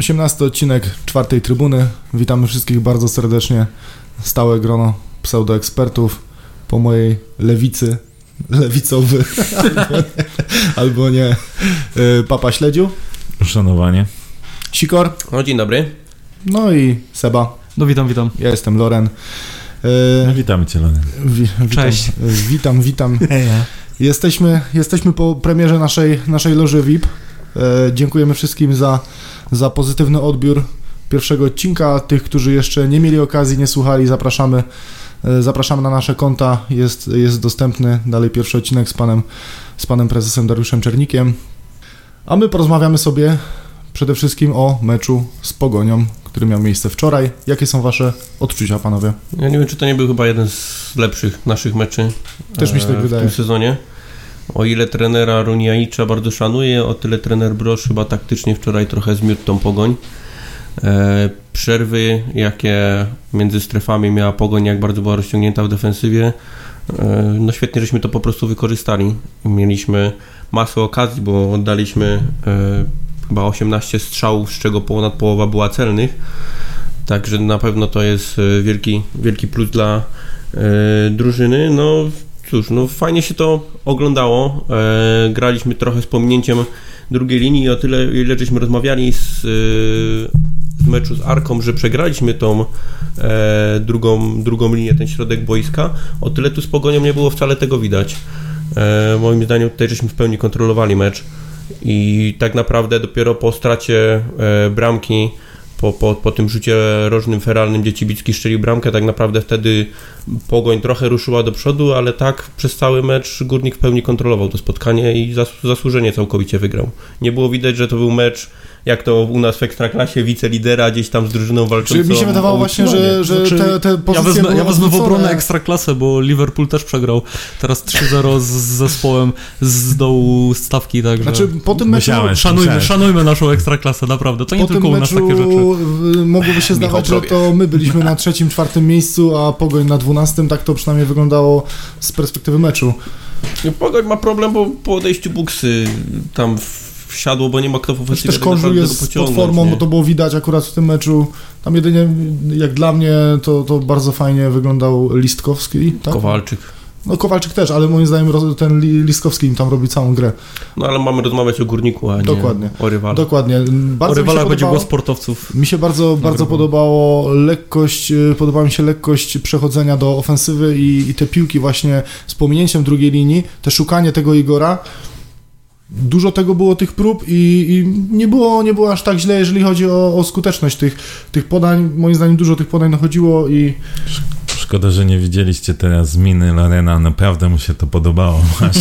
Osiemnasty odcinek czwartej trybuny. Witamy wszystkich bardzo serdecznie. Stałe grono pseudoekspertów po mojej lewicy, lewicowy albo nie, albo nie. Y, Papa Śledziu, Uszanowanie. Sikor, No dzień dobry. no i Seba. No witam, witam. Ja jestem Loren. No, Y, witamy Cię, Lony. wi- witam, Cześć. y, Witam, witam. Jesteśmy, jesteśmy po premierze naszej, naszej loży VIP. E, dziękujemy wszystkim za, za pozytywny odbiór pierwszego odcinka. Tych, którzy jeszcze nie mieli okazji, nie słuchali, zapraszamy, e, zapraszamy na nasze konta. Jest, jest dostępny dalej pierwszy odcinek z panem, z panem prezesem Dariuszem Czernikiem. A my porozmawiamy sobie przede wszystkim o meczu z Pogonią, który miał miejsce wczoraj. Jakie są wasze odczucia, panowie? Ja nie wiem, czy to nie był chyba jeden z lepszych naszych meczy Też mi się tak e, w wydaje. tym sezonie. O ile trenera Runiaicza bardzo szanuję, o tyle trener Brosz chyba taktycznie wczoraj trochę zmiótł tą pogoń. E, przerwy, jakie między strefami miała pogoń, jak bardzo była rozciągnięta w defensywie. E, no świetnie, żeśmy to po prostu wykorzystali. Mieliśmy masę okazji, bo oddaliśmy chyba 18 strzałów, z czego ponad połowa była celnych. Także na pewno to jest e, wielki, wielki plus dla e, drużyny. No cóż, no fajnie się to oglądało. E, graliśmy trochę z pominięciem drugiej linii. O tyle, ile żeśmy rozmawiali z, e, z meczu z Arką, że przegraliśmy tą e, drugą, drugą linię, ten środek boiska, o tyle tu z Pogonią nie było wcale tego widać. Moim zdaniem tutaj żeśmy w pełni kontrolowali mecz i tak naprawdę dopiero po stracie e, bramki po, po, po tym rzucie rożnym feralnym, gdzie Cibicki strzelił bramkę, tak naprawdę wtedy Pogoń trochę ruszyła do przodu, ale tak przez cały mecz Górnik w pełni kontrolował to spotkanie i zas, zasłużenie całkowicie wygrał. Nie było widać, że to był mecz, jak to u nas w Ekstraklasie, wicelidera gdzieś tam z drużyną walczącą Czy mi się wydawało właśnie, że, że Znaczy, te, te Ja pozycje wezmę, były ja wezmę w obronę ekstraklasę, bo Liverpool też przegrał teraz 3-0 z zespołem z dołu stawki, także Znaczy po tym meczu, Musiałeś. szanujmy, musiałeś. szanujmy naszą ekstraklasę, naprawdę. To nie po tylko u nas meczu takie rzeczy. mogłoby się zdawać, że to my byliśmy na trzecim, czwartym miejscu, a Pogoń na dwunastym. Tak to przynajmniej wyglądało z perspektywy meczu. Pogoń ma problem, bo po odejściu Buksy tam wsiadło, bo nie ma kto w Też, też tak naprawdę jest pod formą, bo to było widać akurat w tym meczu. Tam jedynie, jak dla mnie, to, to bardzo fajnie wyglądał Listkowski. Tak? Kowalczyk. No Kowalczyk też, ale moim zdaniem ten Li- Listkowski im tam robi całą grę. No ale mamy rozmawiać o górniku, a nie Dokładnie. o rywalu. Dokładnie. O Bardzo się rywalach będzie głos sportowców. Mi się bardzo, bardzo podobało lekkość, y, podobała mi się lekkość przechodzenia do ofensywy i, i te piłki właśnie z pominięciem drugiej linii, te szukanie tego Igora. Dużo tego było tych prób i, i nie, było, nie było aż tak źle, jeżeli chodzi o, o skuteczność tych, tych podań. Moim zdaniem dużo tych podań nachodziło i Szkoda, że nie widzieliście teraz miny Lorena. Naprawdę mu się to podobało. Aż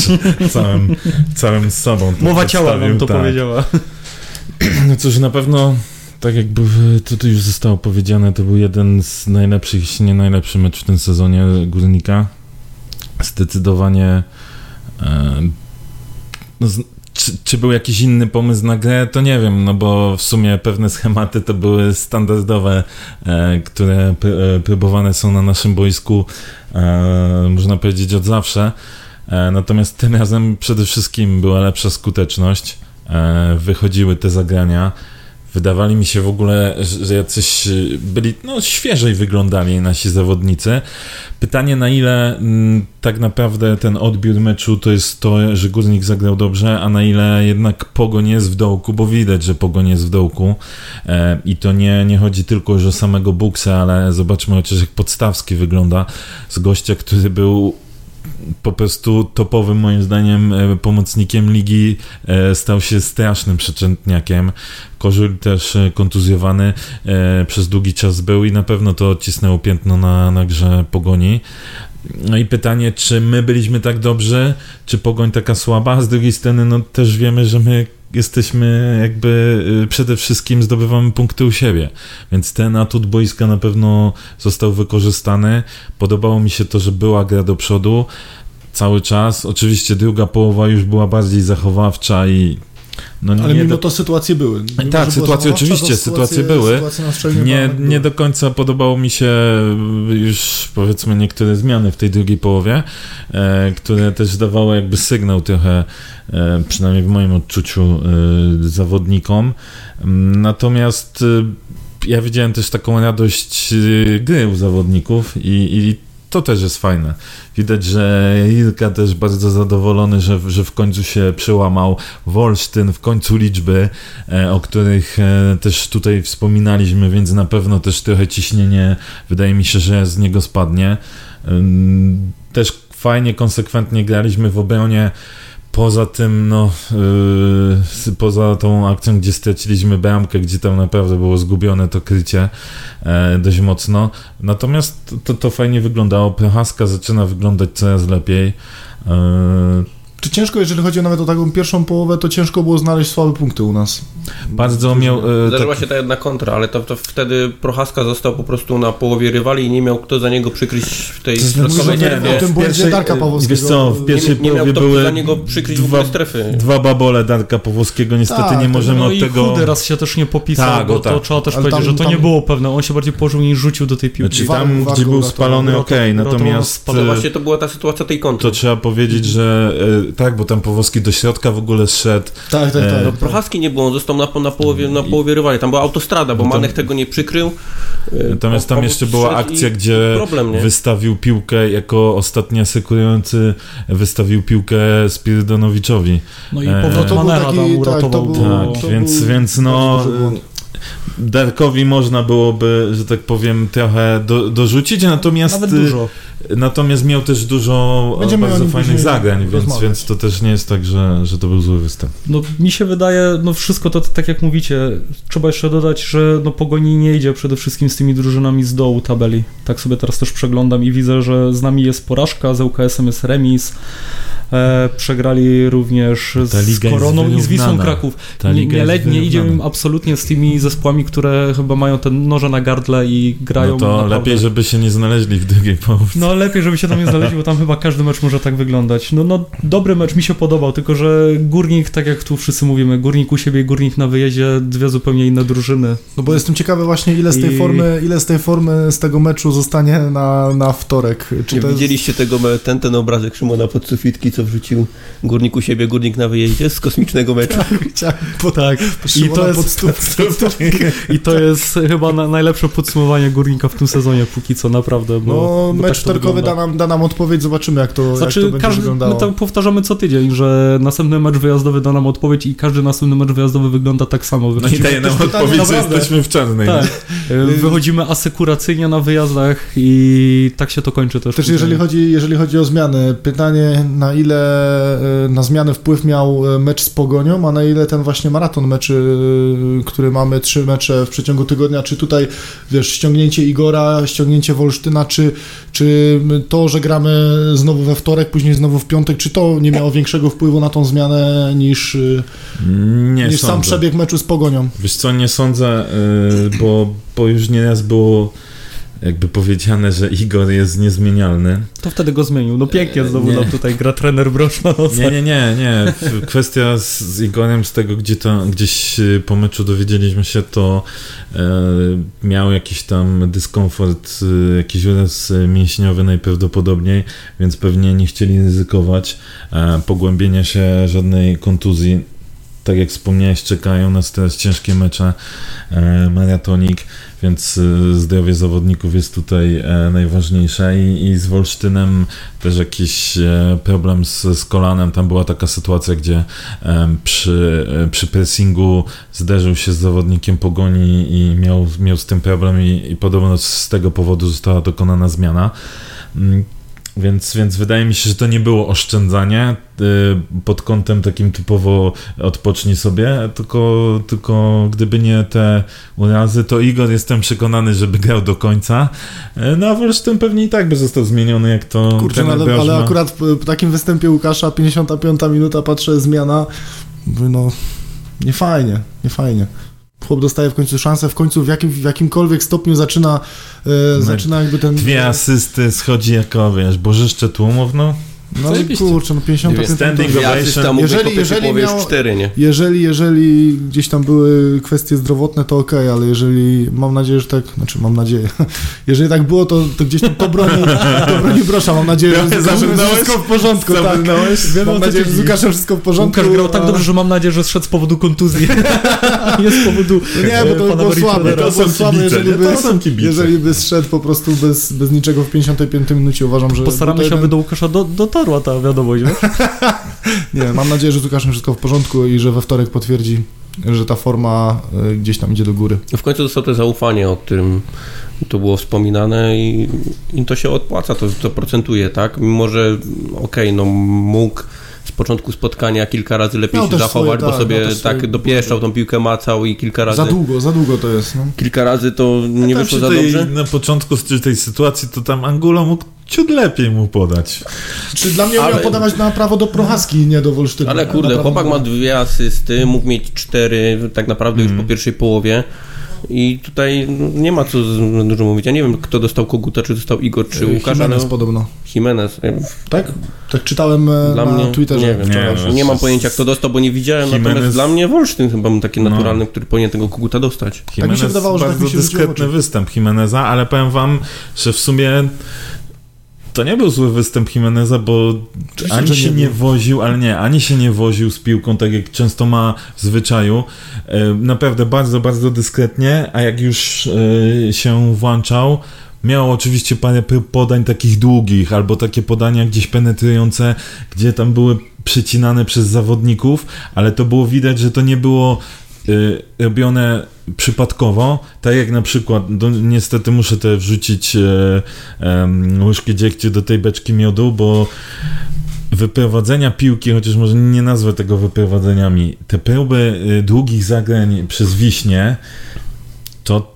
całym, całym sobą. Mowa ciała nam to tak. powiedziała. No cóż, na pewno, tak jakby to, to już zostało powiedziane, to był jeden z najlepszych, jeśli nie najlepszy mecz w tym sezonie Górnika. Zdecydowanie. E, no, czy, czy był jakiś inny pomysł na grę, to nie wiem, no bo w sumie pewne schematy to były standardowe, e, które pr- e, próbowane są na naszym boisku, e, można powiedzieć od zawsze. E, natomiast tym razem przede wszystkim była lepsza skuteczność. E, wychodziły te zagrania. Wydawali mi się w ogóle, że jacyś y, byli, no świeżej wyglądali nasi zawodnicy. Pytanie na ile mm, tak naprawdę ten odbiór meczu to jest to, że Górnik zagrał dobrze, a na ile jednak Pogoń jest w dołku, bo widać, że Pogoń jest w dołku e, i to nie, nie chodzi tylko już o samego Buksa, ale zobaczmy chociaż jak Podstawski wygląda z gościa, który był po prostu topowym moim zdaniem e, pomocnikiem ligi e, stał się strasznym przeczętniakiem. Kożul też e, kontuzjowany przez długi czas był i na pewno to odcisnęło piętno na, na grze Pogoni. No i pytanie, czy my byliśmy tak dobrzy, czy Pogoń taka słaba, z drugiej strony no też wiemy, że my jesteśmy jakby y, przede wszystkim zdobywamy punkty u siebie, więc ten atut boiska na pewno został wykorzystany. Podobało mi się to, że była gra do przodu cały czas. Oczywiście druga połowa już była bardziej zachowawcza i No, Ale mimo do, to sytuacje były. Mimo, tak, sytuacje oczywiście, sytuacje były. Sytuacje nie, nie do końca podobało mi się już powiedzmy niektóre zmiany w tej drugiej połowie, e, które też dawały jakby sygnał trochę, e, przynajmniej w moim odczuciu, e, zawodnikom. Natomiast e, ja widziałem też taką radość e, gry u zawodników i, i to też jest fajne. Widać, że Ilka też bardzo zadowolony, że, że w końcu się przełamał. Wolsztyn w końcu liczby, e, o których e, też tutaj wspominaliśmy, więc na pewno też trochę ciśnienie wydaje mi się, że z niego spadnie. Też fajnie, konsekwentnie graliśmy w obronie. Poza tym, no, yy, poza tą akcją, gdzie straciliśmy bramkę, gdzie tam naprawdę było zgubione to krycie e, dość mocno. Natomiast to, to fajnie wyglądało. Prochaska zaczyna wyglądać coraz lepiej. E, Czy ciężko, jeżeli chodzi nawet o taką pierwszą połowę, to ciężko było znaleźć słabe punkty u nas? bardzo miał. E, Zdarzyła tak, się ta jedna kontra, ale to, to wtedy Prochaska został po prostu na połowie rywali i nie miał kto za niego przykryć w tej To środkowej strefie. tym- o tym pierwszej- Darka Pawłowskiego. Wiesz co, w pierwszej nie, nie połowie kto były za niego przykryć w dwa, dwa babole Darka Powłoskiego. Niestety Tak, nie to możemy No od i tego... chudy raz się też nie popisał, Tak, bo tak. to trzeba też Ale powiedzieć, tam- że to tam- nie było pewne. On się bardziej położył niż rzucił do tej piłki. Znaczy tam, Wargo gdzie był spalony, okej, natomiast spalony. e, Właśnie to była ta sytuacja tej kontry. to trzeba powiedzieć, że e, tak, bo tam Powłoski do środka w ogóle zszedł. Tak, tak, E, tak. No, Prochaski nie było, on został na, na, połowie, na połowie rywali. Tam była autostrada, bo No tam- Manek tego nie przykrył. E, Natomiast tam jeszcze była akcja, gdzie Problem, wystawił piłkę jako ostatni asekurujący, wystawił piłkę Spiridonowiczowi. No i E, powrót był Manera taki- tam tak, to uratował. był- bo- Tak, więc, był więc no. Darkowi można byłoby, że tak powiem, trochę do, dorzucić, natomiast Nawet dużo. Natomiast miał też dużo Będziemy o bardzo fajnych zagrań, więc, więc to też nie jest tak, że, że to był zły występ. No mi się wydaje, no wszystko to tak jak mówicie, trzeba jeszcze dodać, że no Pogoni nie idzie przede wszystkim z tymi drużynami z dołu tabeli. Tak sobie teraz też przeglądam i widzę, że z nami jest porażka, z UKS-em jest remis. E, przegrali również z Koroną i z Wisłą. Kraków. Ta Nie, liga nie, nie idzie im absolutnie z tymi zespołami, które chyba mają te noże na gardle i grają No to naprawdę. lepiej, żeby się nie znaleźli w drugiej połowie. No lepiej, żeby się tam nie znaleźli, bo tam chyba każdy mecz może tak wyglądać. No, no dobry mecz mi się podobał, tylko że Górnik, tak jak tu wszyscy mówimy, Górnik u siebie i Górnik na wyjeździe, dwie zupełnie inne drużyny. No bo jestem ciekawy właśnie, ile z tej I- formy, ile z tej formy z tego meczu zostanie na, na wtorek. Czy Czy to jest... widzieliście tego, ten, ten obrazek Szymona pod sufitki, co wrzucił górnik u siebie, górnik na wyjeździe z kosmicznego meczu? Chciałem po, Tak, i to jest, i to jest chyba na, najlepsze podsumowanie Górnika w tym sezonie, póki co, naprawdę. Bo, No, bo mecz tak to wtorkowy da nam, da nam odpowiedź, zobaczymy jak to, jak to Znaczy, będzie każdy, my wyglądało. to powtarzamy co tydzień, że następny mecz wyjazdowy da nam odpowiedź i każdy następny mecz wyjazdowy wygląda tak samo. No i daje nam to jest pytanie odpowiedź, że jesteśmy w czarnej. Tak, e, wychodzimy asekuracyjnie na wyjazdach i tak się to kończy też. Też jeżeli chodzi, jeżeli chodzi o zmiany, pytanie na ile e, na zmianę wpływ miał e, mecz z Pogonią, a na ile ten właśnie maraton meczy, e, który mamy, trzy mecze w przeciągu tygodnia, czy tutaj, wiesz, ściągnięcie Igora, ściągnięcie Wolsztyna, czy, czy to, że gramy znowu we wtorek, później znowu w piątek, czy to nie miało większego wpływu na tą zmianę niż, Nie niż sam przebieg meczu z Pogonią? Wiesz co, nie sądzę, bo, bo już nieraz było jakby powiedziane, że Igor jest niezmienialny. To wtedy go zmienił. No pięknie znowu Nie. nam tutaj gra trener Brosz na nosach. Nie, nie, nie, nie. Kwestia z, z Igorem, z tego, gdzie to, gdzieś y, po meczu dowiedzieliśmy się, to e, miał jakiś tam dyskomfort, y, jakiś uraz mięśniowy najprawdopodobniej, więc pewnie nie chcieli ryzykować e, pogłębienia się żadnej kontuzji. Tak jak wspomniałeś, czekają nas teraz ciężkie mecze, e, maratonik, więc y, zdrowie zawodników jest tutaj e, najważniejsze i, i z Wolsztynem też jakiś e, problem z, z kolanem. Tam była taka sytuacja, gdzie em, przy, e, przy pressingu zderzył się z zawodnikiem pogoni i miał, miał z tym problem i, i podobno z tego powodu została dokonana zmiana. Więc, więc wydaje mi się, że to nie było oszczędzanie y, pod kątem takim typowo odpocznij sobie, tylko, tylko gdyby nie te urazy, to Igor jestem przekonany, żeby grał do końca. Y, No a Wolsztyn pewnie i tak by został zmieniony, jak to Kurczę, trener ale, ale akurat w, takim występie Łukasza, 55 minuta, patrzę, zmiana, no nie fajnie, nie fajnie. Chłop dostaje w końcu szansę, w końcu w, jakim, w jakimkolwiek stopniu zaczyna, e, No, zaczyna jakby ten... Dwie asysty schodzi jako, wiesz, bożyszcze tłumów, no. No Zajebiście. kurczę, no 55 Standing to- ovation. asysta mógł Jeżeli- jeżeli miał- nie? Jeżeli, jeżeli gdzieś tam były kwestie zdrowotne, to okej, ale jeżeli, mam nadzieję, że tak, znaczy mam nadzieję, jeżeli tak było, to, to gdzieś tam to broni, to broni brosza, mam nadzieję, że z Łukaszem wszystko w porządku, tak. Mam nadzieję, że z Łukaszem wszystko w porządku. Łukasz grał tak dobrze, że mam nadzieję, że zszedł z powodu kontuzji. nie z powodu No nie, bo to było słabe, to To było są słabe, kibice, jeżeli by, jeżeli by zszedł po prostu bez, bez niczego w 55 minucie, uważam, że... Postaramy się, aby do Łukasza do, dotarła ta wiadomość, wiesz? Nie, mam nadzieję, że z Łukaszem wszystko w porządku i że we wtorek potwierdzi, że ta forma y, gdzieś tam idzie do góry. W końcu dostał to zaufanie, o którym to było wspominane i, i to się opłaca, to, to procentuje, tak? Mimo, że okej, no mógł z początku spotkania kilka razy lepiej Miał się zachować, swoje, bo tak, sobie miał też tak swoje dopieszczał, tą piłkę macał i kilka razy, Za długo, za długo to jest, no. kilka razy to nie Tam wyszło za tej, dobrze. Na początku tej sytuacji to tam Angulo mógł ciut lepiej mu podać. Czy dla mnie Ale- miał podawać na prawo do Prochaski, nie do Wolsztynu. Ale kurde, chłopak ma dwie asysty, mógł mieć cztery tak naprawdę już Mhm. po pierwszej połowie. I tutaj nie ma co dużo mówić. Ja nie wiem, kto dostał Koguta, czy dostał Igor, czy Y, Łukasz, ale Jimenez podobno. Jimenez. Tak? Tak czytałem e, Dla na mnie Twitterze nie wiem. wczoraj. Nie, Nie, no, mam z- pojęcia, kto dostał, bo nie widziałem. Natomiast Jimenez- dla mnie Wolsztyn chyba był taki No. naturalny, który powinien tego Koguta dostać. Jimenez wydawało, że tak bardzo mi się w dyskretny występ Jimeneza, ale powiem wam, że w sumie to nie był zły występ Jimeneza, bo Oczywiście, ani się nie nie woził, ale nie, ani się nie woził z piłką, tak jak często ma w zwyczaju. E, Naprawdę bardzo, bardzo dyskretnie, a jak już e, się włączał, Miał oczywiście parę podań takich długich, albo takie podania gdzieś penetrujące, gdzie tam były przycinane przez zawodników, ale to było widać, że to nie było robione przypadkowo, tak jak na przykład, no, niestety muszę te wrzucić e, em, łyżki dziegciu do tej beczki miodu, bo wyprowadzenia piłki, chociaż może nie nazwę tego wyprowadzeniami, te próby y, długich zagrań przez Wiśnie, to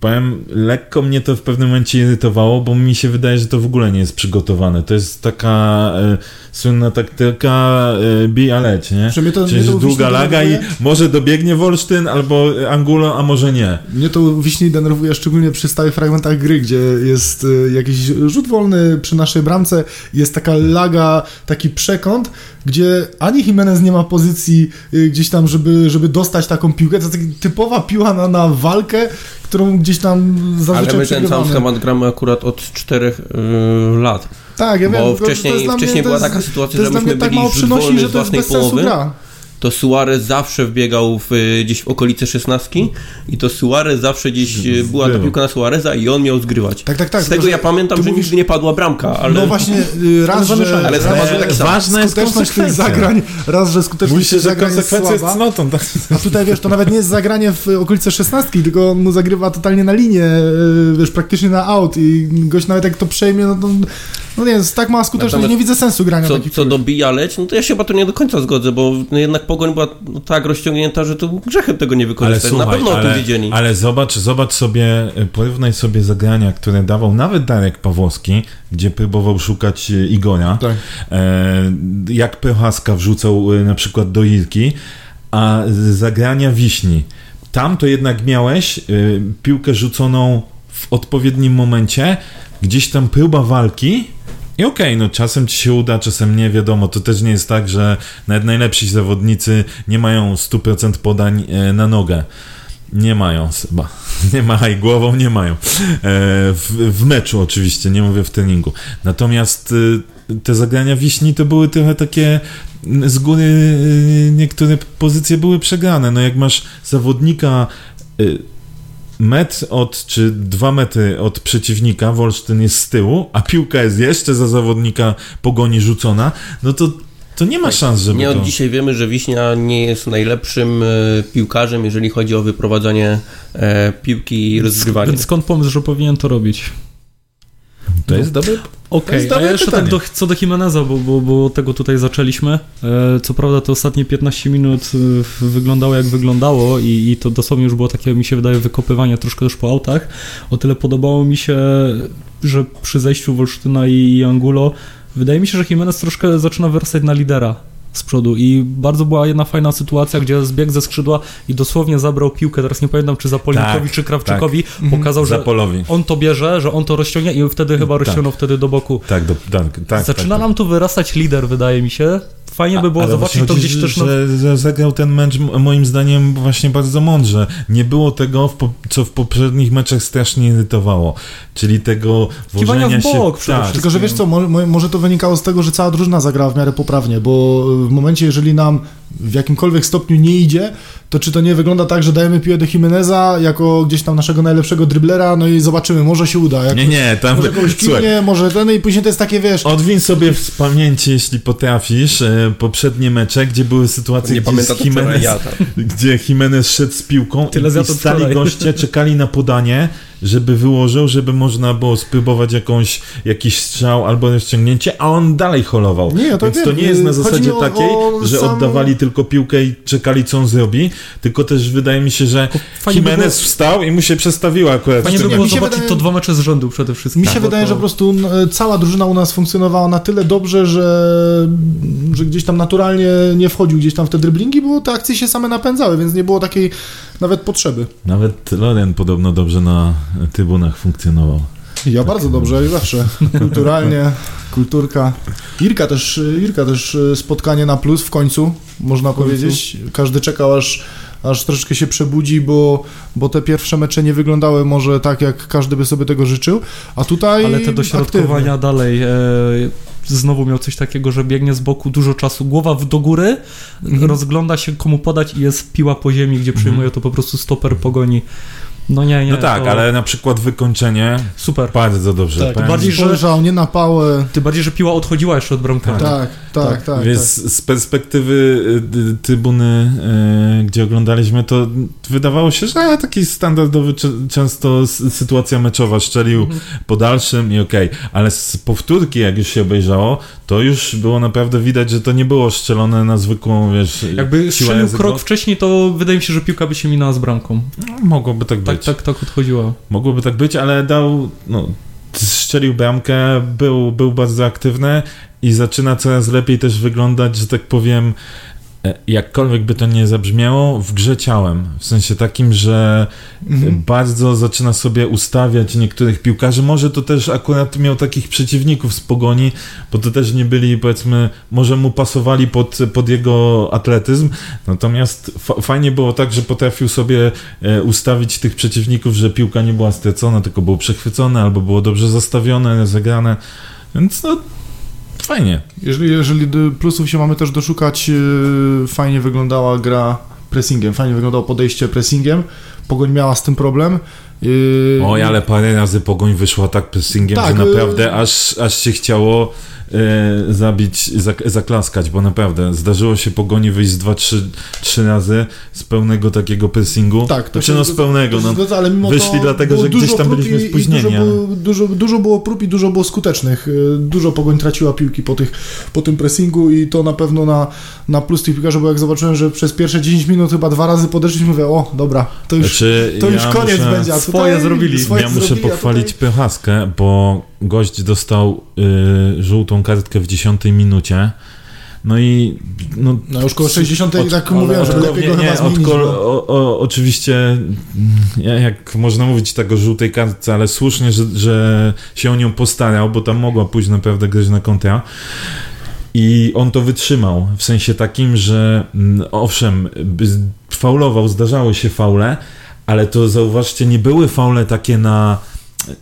powiem, lekko mnie to w pewnym momencie irytowało, bo mi się wydaje, że to w ogóle nie jest przygotowane. To jest taka e, słynna taktyka e, bij a leć, nie? Że mnie to, Czyli mnie to długa laga i może dobiegnie Wolsztyn albo Angulo, a może nie. Mnie to Wiśni denerwuje szczególnie przy stałych fragmentach gry, gdzie jest y, jakiś rzut wolny przy naszej bramce, jest taka laga, taki przekąt, gdzie ani Jimenez nie ma pozycji y, gdzieś tam, żeby, żeby dostać taką piłkę. To jest taka typowa piła na, na walkę, którą gdzieś tam zazwyczaj Ale my ten sam schemat gramy akurat od czterech y, lat. Tak, ja Bo wiem, tylko wcześniej- wcześniej była jest, taka sytuacja, że myśmy tak byli mało rzut przynosi, że to jest własnej bez sensu połowy. gra. To Suarez zawsze wbiegał w, y, gdzieś w okolice szesnastki i to Suarez zawsze gdzieś y, była ta piłka na Suareza i on miał zgrywać. Tak, tak, tak. Z tego ja pamiętam, że mówisz- nigdy nie padła bramka, ale No właśnie, y, raz, że, zamieszanie. Ale raz, że tak ważna jest skuteczność tych zagrań, raz, że skuteczność Mówi się, że zagrań jest konsekwencja jest słaba. cnotą. Tak? A tutaj wiesz, to nawet nie jest zagranie w okolice szesnastki, tylko on mu zagrywa totalnie na linię, yy, wiesz, praktycznie na out i gość nawet jak to przejmie, no to no nie, jest tak mała skuteczność, Natomiast nie widzę sensu grania co, takich co piłek. do bijaleć, no to ja się chyba to nie do końca zgodzę, bo no jednak pogoń była tak rozciągnięta, że to grzechem tego nie Ale wykorzystać. Na słuchaj, pewno o ale, tym wiedzieli. ale zobacz, zobacz sobie, y, porównaj sobie zagrania, które dawał nawet Darek Pawłowski, gdzie próbował szukać y, Igora, Tak. e, jak Prochaska wrzucał y, na przykład do Irki, a zagrania Wiśni. Tam to jednak miałeś y, piłkę rzuconą w odpowiednim momencie, gdzieś tam próba walki i okej, no czasem ci się uda, czasem nie, wiadomo, to też nie jest tak, że nawet najlepsi zawodnicy nie mają 100% podań e, na nogę. Nie mają chyba. Nie machaj głową, nie mają. E, w, w meczu oczywiście, nie mówię w treningu. Natomiast y, te zagrania Wiśni to były trochę takie z góry niektóre pozycje były przegrane. No jak masz zawodnika metr od, czy dwa metry od przeciwnika, Wolsztyn jest z tyłu, a piłka jest jeszcze za zawodnika pogoni rzucona, no to, to nie ma szans, żeby Nie od to... dzisiaj wiemy, że Wiśnia nie jest najlepszym e, piłkarzem, jeżeli chodzi o wyprowadzanie e, piłki i rozgrywanie. Więc skąd pomysł, że powinien to robić? To jest dobre... Okej, jest a jeszcze tak do, co do Jimeneza, bo, bo, bo tego tutaj zaczęliśmy. E, co prawda te ostatnie 15 minut e, wyglądało jak wyglądało i, i to dosłownie już było takie, mi się wydaje, wykopywanie troszkę też po autach. O tyle podobało mi się, że przy zejściu Wolsztyna i, i Angulo wydaje mi się, że Jimenez troszkę zaczyna wyrastać na lidera. Z przodu i bardzo była jedna fajna sytuacja, gdzie zbiegł ze skrzydła i dosłownie zabrał piłkę, teraz nie pamiętam czy Zapolikowi, Tak, czy Krawczykowi, pokazał, że Zapolowi. on to bierze, że on to rozciągnie i wtedy chyba Tak. rozciągnął wtedy do boku. Tak, do, tak, tak. Zaczyna tak, tak. nam tu wyrastać lider, wydaje mi się. Fajnie by było zobaczyć właśnie to gdzieś też że, na... że zagrał ten mecz moim zdaniem właśnie bardzo mądrze. Nie było tego, w po, co w poprzednich meczach strasznie irytowało. Czyli tego Kiwania włożenia w bok się... Tak. Tylko, że wiesz co, mo- mo- może to wynikało z tego, że cała drużyna zagrała w miarę poprawnie, bo w momencie, jeżeli nam w jakimkolwiek stopniu nie idzie, to czy to nie wygląda tak, że dajemy piłę do Jimeneza jako gdzieś tam naszego najlepszego driblera, no i zobaczymy, może się uda. Jak Nie, nie, tam... Może kogoś Słuchaj, kiwnie, może ten i później to jest takie, wiesz... Odwiń sobie z pamięci, jeśli potrafisz, e, poprzednie mecze, gdzie były sytuacje, Nie gdzie, pamiętam Jimenez, ja tam. gdzie Jimenez szedł z piłką Tyle i, za i stali goście, czekali na podanie, żeby wyłożył, żeby można było spróbować jakąś, jakiś strzał albo rozciągnięcie, a on dalej holował. Nie, to Więc wiem, to nie jest na zasadzie o- takiej, o że sam- oddawali tylko piłkę i czekali, co on zrobi, tylko też wydaje mi się, że Fajnie by Jimenez było- wstał i mu się przestawiła akurat. Fajnie by było Mi się zobaczyć wydaje- to dwa mecze z rzędu przede wszystkim. Mi się bo wydaje, to- że po prostu n- cała drużyna u nas funkcjonowała na tyle dobrze, że, że gdzieś tam naturalnie nie wchodził gdzieś tam w te driblingi, bo te akcje się same napędzały, więc nie było takiej nawet potrzeby. Nawet Loren podobno dobrze na trybunach funkcjonował. Ja bardzo dobrze i zawsze. Kulturalnie, kulturka. Irka też, Irka też e, spotkanie na plus w końcu, można końcu. powiedzieć. Każdy czekał aż, aż troszeczkę się przebudzi, bo, bo te pierwsze mecze nie wyglądały może tak, jak każdy by sobie tego życzył, a tutaj Ale te dośrodkowania aktywnie. dalej. E, znowu miał coś takiego, że biegnie z boku dużo czasu, głowa w do góry, Mhm. rozgląda się komu podać i jest piła po ziemi, gdzie przyjmuje to po prostu stoper pogoni. No nie, nie. no tak, to ale na przykład wykończenie Super. bardzo dobrze. Tak, Powiem bardziej, że- spojrzał, nie na pałę. Tym bardziej, że piła odchodziła jeszcze od bramkarza. Tak, tak, tak. tak, Więc z perspektywy y, y, trybuny, y, gdzie oglądaliśmy, to wydawało się, że taki standardowy często sytuacja meczowa szczelił Mhm. po dalszym i okej, ale z powtórki, jak już się obejrzało, to już było naprawdę widać, że to nie było strzelone na zwykłą, wiesz, Jakby siłę strzelił krok wcześniej, to wydaje mi się, że piłka by się minęła z bramką. No, mogłoby tak Tak, być. Tak, tak odchodziła. Mogłoby tak być, ale dał, no, strzelił bramkę, był, był bardzo aktywny i zaczyna coraz lepiej też wyglądać, że tak powiem, jakkolwiek by to nie zabrzmiało, w grze ciałem. W sensie takim, że Mhm. bardzo zaczyna sobie ustawiać niektórych piłkarzy. Może to też akurat miał takich przeciwników z pogoni, bo to też nie byli, powiedzmy, może mu pasowali pod, pod jego atletyzm. Natomiast fa- fajnie było tak, że potrafił sobie e, ustawić tych przeciwników, że piłka nie była stracona, tylko było przechwycone albo było dobrze zastawione, zagrane. Więc no, fajnie. Jeżeli, jeżeli plusów się mamy też doszukać, yy, fajnie wyglądała gra pressingiem, fajnie wyglądało podejście pressingiem. Pogoń miała z tym problem. Yy, Oj, ale parę razy pogoń wyszła tak pressingiem, Tak, że y- naprawdę aż, aż się chciało e, zabić, zak, zaklaskać, bo naprawdę zdarzyło się pogoni wyjść z 2-3 razy z pełnego takiego pressingu. Tak, to znaczy no z pełnego, no. zgadza, ale mimo wyszli to dlatego, że gdzieś tam byliśmy spóźnieni, Dużo ale- dużo, dużo było prób i dużo było skutecznych. Yy, Dużo pogoń traciła piłki po, tych, po tym pressingu i to na pewno na, na plus tych piłkarzy, bo jak zobaczyłem, że przez pierwsze 10 minut chyba dwa razy podeszliśmy, mówię, o dobra, to już, Znaczy, to już ja koniec muszę, będzie. A Swoje zrobili. Swoje Ja muszę zrobili, pochwalić tutaj- Pychaskę, bo gość dostał y, żółtą kartkę w 10 minucie. No i no, No już koło 60 Od- tak mówiłem, że lepiej nie, go nie, chyba zmienić. bo- o, o, Oczywiście, mm, jak można mówić tak o żółtej kartce, ale słusznie, że, że się o nią postarał, bo tam mogła pójść naprawdę grać na kontra. I on to wytrzymał, w sensie takim, że mm, owszem, faulował, zdarzały się faule, ale to zauważcie, nie były faule takie na,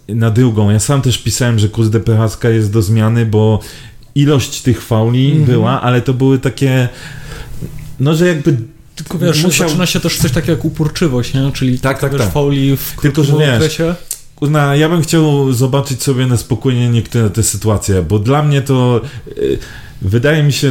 na drugą. Ja sam też pisałem, że kurde PHSK jest do zmiany, bo ilość tych fauli Mhm. była, ale to były takie, no że jakby Tylko wiesz, Musiał- zaczyna się też coś takiego jak uporczywość, nie? Czyli Tak, tak, wiesz, tak. fauli w Tylko, że wiesz, okresie. Kurna, ja bym chciał zobaczyć sobie na spokojnie niektóre te sytuacje, bo dla mnie to y, wydaje mi się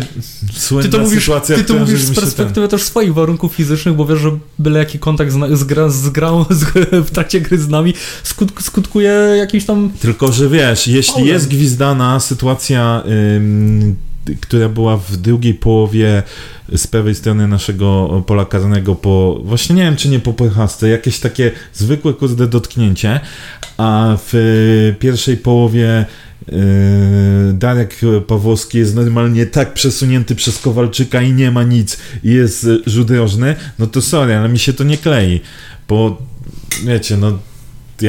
słynna Ty to mówisz, sytuacja, ty to mówisz z perspektywy też swoich warunków fizycznych, bo wiesz, że byle jaki kontakt z, z, gra, z grą z, w trakcie gry z nami skut, skutkuje jakimś tam... ten- Tylko, że wiesz, jeśli Faulem. jest gwizdana sytuacja, ym, która była w drugiej połowie z prawej strony naszego pola karnego po, właśnie nie wiem, czy nie po pojechasce, jakieś takie zwykłe kurde dotknięcie, a w pierwszej połowie Darek Pawłowski jest normalnie tak przesunięty przez Kowalczyka i nie ma nic i jest rzut rożny, no to sorry, ale mi się to nie klei, bo wiecie, no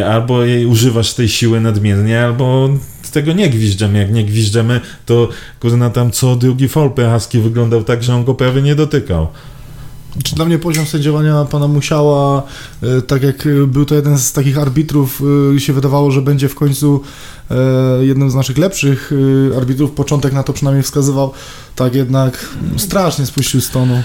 albo jej używasz tej siły nadmiernie, albo tego nie gwiżdżemy. Jak nie gwiżdżemy, to kurna tam co drugi faul Pechaski wyglądał tak, że on go prawie nie dotykał. Czy dla mnie poziom sędziowania pana Musiała, e, tak jak był to jeden z takich arbitrów, e, się wydawało, że będzie w końcu e, jednym z naszych lepszych arbitrów, początek na to przynajmniej wskazywał, tak jednak strasznie spuścił z tonu.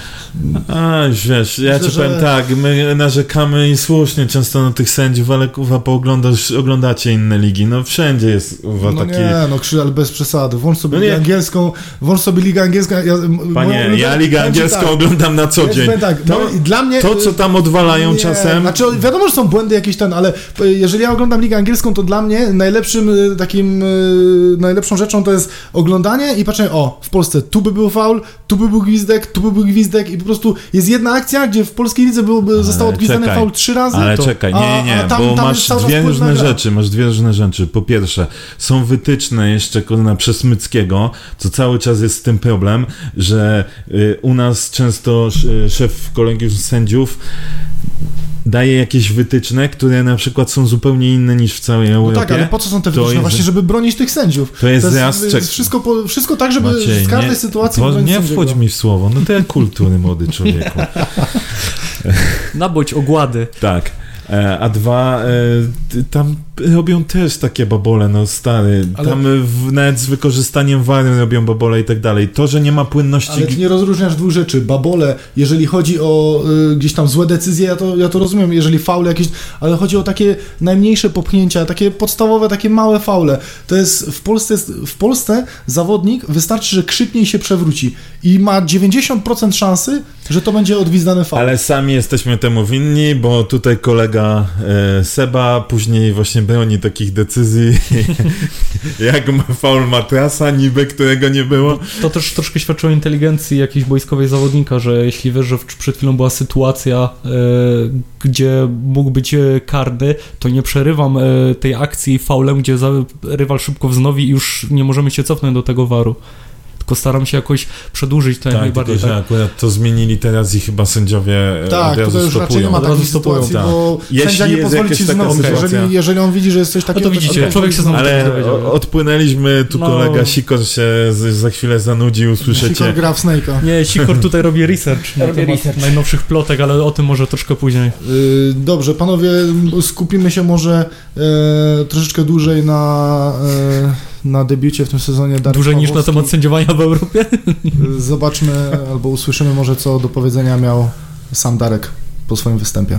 A, wiesz, ja Myślę, ci powiem że... tak, my narzekamy i słusznie często na tych sędziów, ale kuwa, pooglądasz, oglądacie inne ligi, no wszędzie jest kuwa, no taki... nie, no krzyż, ale bez przesady, włącz sobie no ligę angielską, włącz sobie ligę angielską. Ja, Panie, ja ligę angielską tak, oglądam na co dzień. Tak, to, no, dla mnie... To, co tam odwalają nie, czasem... Znaczy, wiadomo, że są błędy jakieś ten, ale jeżeli ja oglądam ligę angielską, to dla mnie najlepszym y, takim, y, najlepszą rzeczą to jest oglądanie i patrzenie, o, w Polsce tu by był faul, tu by był gwizdek, tu by był gwizdek i po prostu jest jedna akcja, gdzie w polskiej lidze byłby, został odgwizdany faul trzy razy. Ale to, czekaj, nie, nie, nie, tam, bo tam masz dwie różne rzeczy, masz dwie różne rzeczy. Po pierwsze, są wytyczne jeszcze na Przesmyckiego, co cały czas jest z tym problem, że y, u nas często y, szef kolegium sędziów daje jakieś wytyczne, które na przykład są zupełnie inne niż w całej Europie. No tak, ale po co są te wytyczne? Jest... Właśnie, żeby bronić tych sędziów. To jest, to jest, jest wszystko, po, wszystko tak, żeby Maciej, z każdej nie, sytuacji to Nie wchodź mi w słowo, no to jak kultury, młody człowieku. Nabądź ogłady. Tak. E, a dwa, e, tam robią też takie babole, no stary. Ale... Tam w, nawet z wykorzystaniem wary robią babole i tak dalej. To, że nie ma płynności... Ale ty nie rozróżniasz dwóch rzeczy. Babole, jeżeli chodzi o y, gdzieś tam złe decyzje, ja to, ja to rozumiem, jeżeli faule jakieś, ale chodzi o takie najmniejsze popchnięcia, takie podstawowe, takie małe faule. To jest w Polsce, w Polsce zawodnik wystarczy, że krzyknie i się przewróci i ma 90% szansy, że to będzie odwizdany faul. Ale sami jesteśmy temu winni, bo tutaj kolega e, Seba później właśnie broni takich decyzji, jak ma faul matrasa niby, którego nie było. To też troszkę świadczy o inteligencji jakiejś wojskowej zawodnika, że jeśli wiesz, że przed chwilą była sytuacja, e, gdzie mógł być e, karny, to nie przerywam e, tej akcji faulem, gdzie za, rywal szybko wznowi i już nie możemy się cofnąć do tego waru tylko staram się jakoś przedłużyć to tak, najbardziej. Tylko, że tak? akurat to zmienili teraz i chyba sędziowie e, tak, od razu już raczej nie ma takiej sytuacji, tak. bo jeśli sędzia nie pozwoli ci znowu, jeżeli, jeżeli on widzi, że jest coś takiego... No to widzicie, człowiek się znowu Ale odpłynęliśmy, tu no. kolega Sikor się za chwilę zanudził, usłyszycie. Sikor gra w Snake'a. Nie, Sikor tutaj robi research na temat research. najnowszych plotek, ale o tym może troszkę później. Y, dobrze, panowie, skupimy się może e, troszeczkę dłużej na... E, na debiucie w tym sezonie Darek Dłużej niż na temat sędziowania w Europie? Zobaczmy albo usłyszymy może, co do powiedzenia miał sam Darek po swoim występie.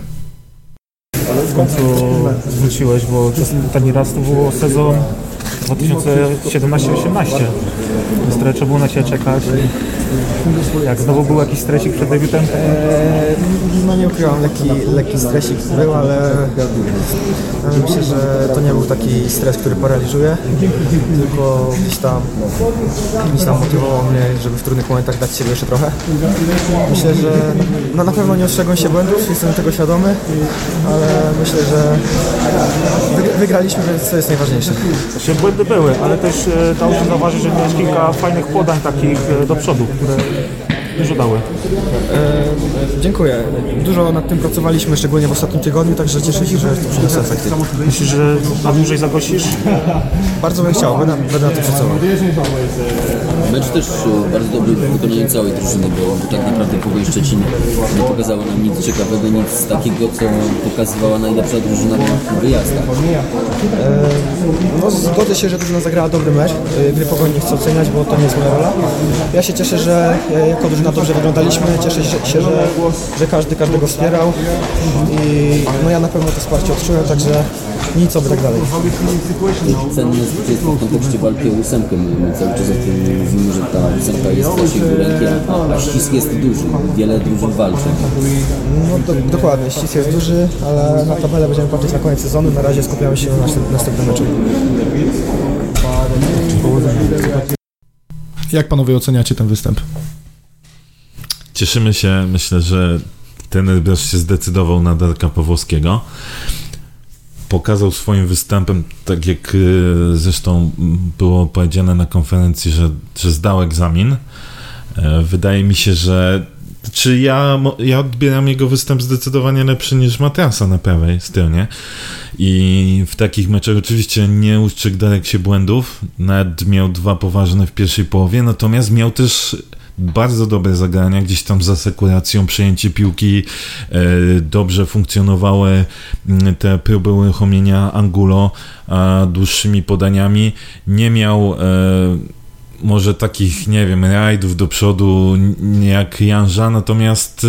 W końcu wróciłeś, bo ostatni raz to było sezon 2017-18. Trochę trzeba było na Ciebie czekać. Jak znowu był jakiś stresik przed debiutem? Eee, no nie ukrywam, lekki, lekki stresik był, ale myślę, że to nie był taki stres, który paraliżuje, tylko gdzieś tam, gdzieś tam motywował mnie, żeby w trudnych momentach dać siebie jeszcze trochę. Myślę, że no, na pewno nie ostrzegłem się błędów, jestem tego świadomy, ale myślę, że wygraliśmy, więc to jest najważniejsze. Błędy były, ale też e, dało się zauważyć, że miałeś kilka fajnych podań takich e, do przodu, które Amén. Dużo dały. E, dziękuję. Dużo nad tym pracowaliśmy, szczególnie w ostatnim tygodniu, także cieszę się, że to przyniosło efekty. Myślisz, że na dłużej zagościsz? Bardzo bym chciał, będę, będę na tym pracował. Mecz też e, bardzo dobry w wykonaniu całej drużyny, bo, bo tak naprawdę Pogoń Szczecin nie pokazała nam nic ciekawego, nic takiego, co pokazywała najlepsza drużyna na wyjazdach. E, no, zgodzę się, że drużyna zagrała dobry mecz. E, gry Pogoń nie chcę oceniać, bo to nie jest moja rola. Ja się cieszę, że jako drużyna dobrze wyglądaliśmy. Cieszę się, że, że każdy każdego wspierał i no ja na pewno to wsparcie odczułem, także nic, oby tak dalej. Cenne jest w kontekście walki o ósemkę. My cały czas o tym mówimy, że ta ósemka jest w ręki, a ścisk jest duży. Wiele drużyn walczy. No do, dokładnie, ścisk jest duży, ale na tabelę będziemy patrzeć na koniec sezonu. Na razie skupiamy się na następnym meczu. Jak panowie oceniacie ten występ? Cieszymy się, myślę, że ten Elbrus się zdecydował na Darka Pawłowskiego. pokazał swoim występem, tak jak e, zresztą było powiedziane na konferencji, że, że zdał egzamin. E, wydaje mi się, że czy ja, ja odbieram jego występ zdecydowanie lepszy niż Matrasa na prawej stronie i w takich meczach oczywiście nie ustrzegł Darek się błędów, nawet miał dwa poważne w pierwszej połowie, natomiast miał też bardzo dobre zagrania, gdzieś tam z asekuracją, przejęcie piłki, e, dobrze funkcjonowały mm, te próby uruchomienia Angulo dłuższymi podaniami. Nie miał e, może takich, nie wiem, rajdów do przodu jak Janża, natomiast y,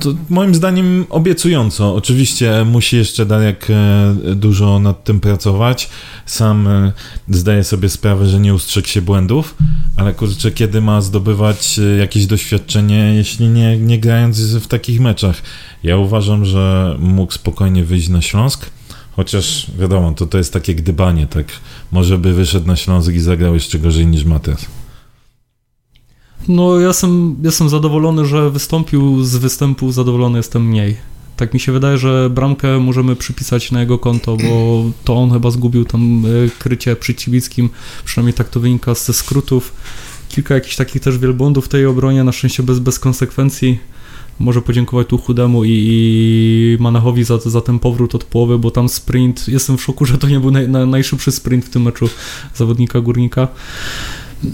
to moim zdaniem obiecująco. Oczywiście musi jeszcze Darek e, dużo nad tym pracować. Sam e, zdaję sobie sprawę, że nie ustrzegł się błędów, ale kurczę, kiedy ma zdobywać e, jakieś doświadczenie, jeśli nie, nie grając w takich meczach? Ja uważam, że mógł spokojnie wyjść na Śląsk. Chociaż wiadomo, to, to jest takie gdybanie, tak. Może by wyszedł na Śląsk i zagrał jeszcze gorzej niż Mateusz. No, ja jestem, jestem zadowolony, że wystąpił z występu, zadowolony jestem mniej. Tak mi się wydaje, że bramkę możemy przypisać na jego konto, bo to on chyba zgubił tam e, krycie przy Cibickim, przynajmniej tak to wynika ze skrótów. Kilka jakichś takich też wielbłądów w tej obronie, na szczęście bez, bez konsekwencji. Może podziękować tu Chudemu i, i Manachowi za, za ten powrót od połowy, bo tam sprint, jestem w szoku, że to nie był naj, na, najszybszy sprint w tym meczu zawodnika Górnika.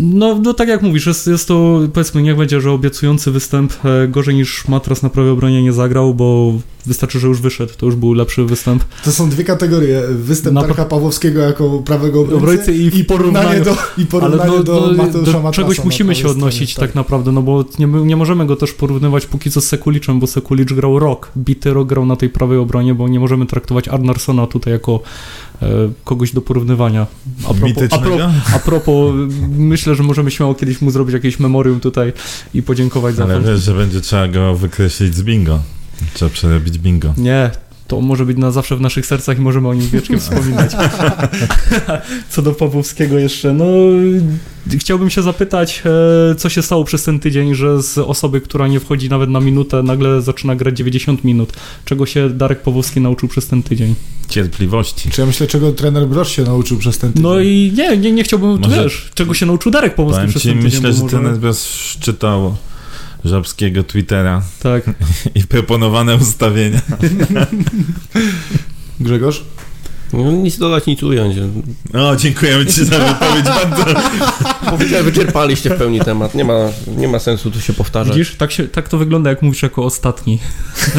No, no tak jak mówisz, jest, jest to powiedzmy, niech będzie, że obiecujący występ e, gorzej niż Matras na prawej obronie nie zagrał, bo wystarczy, że już wyszedł, to już był lepszy występ. To są dwie kategorie, występ na... Darka Pawłowskiego jako prawego obrońcy i, i porównanie do, i porównanie Ale do, do, Mateusza do czegoś musimy się odnosić tak. tak. naprawdę, no bo nie, nie możemy go też porównywać póki co z Sekuliczem, bo Sekulicz grał rok, bity rok grał na tej prawej obronie, bo nie możemy traktować Arnarsona tutaj jako kogoś do porównywania. A propos, a, pro, a propos, myślę, że możemy śmiało kiedyś mu zrobić jakieś memorium tutaj i podziękować za Ale Ale wiesz, że będzie trzeba go wykreślić z bingo. Trzeba przerobić bingo. Nie, to może być na zawsze w naszych sercach i możemy o nim wiecznie wspominać. Co do Pawłowskiego jeszcze, no chciałbym się zapytać, e, co się stało przez ten tydzień, że z osoby, która nie wchodzi nawet na minutę, nagle zaczyna grać 90 minut. Czego się Darek Pawłowski nauczył przez ten tydzień? Cierpliwości. Czy ja myślę, czego trener Brosz się nauczył przez ten tydzień? No i nie, nie, nie chciałbym, może, wiesz, czego się nauczył Darek Pawłowski przez ten tydzień. Myślę, że może... trener Brosz czytał żabskiego Twittera. Tak. I proponowane ustawienia. Grzegorz? No, nic dodać, nic ująć. O, dziękujemy Ci za wypowiedź bardzo. Powiedziałem, wyczerpaliście w pełni temat. Nie ma, nie ma sensu tu się powtarzać. Widzisz, tak, się, tak to wygląda, jak mówisz jako ostatni.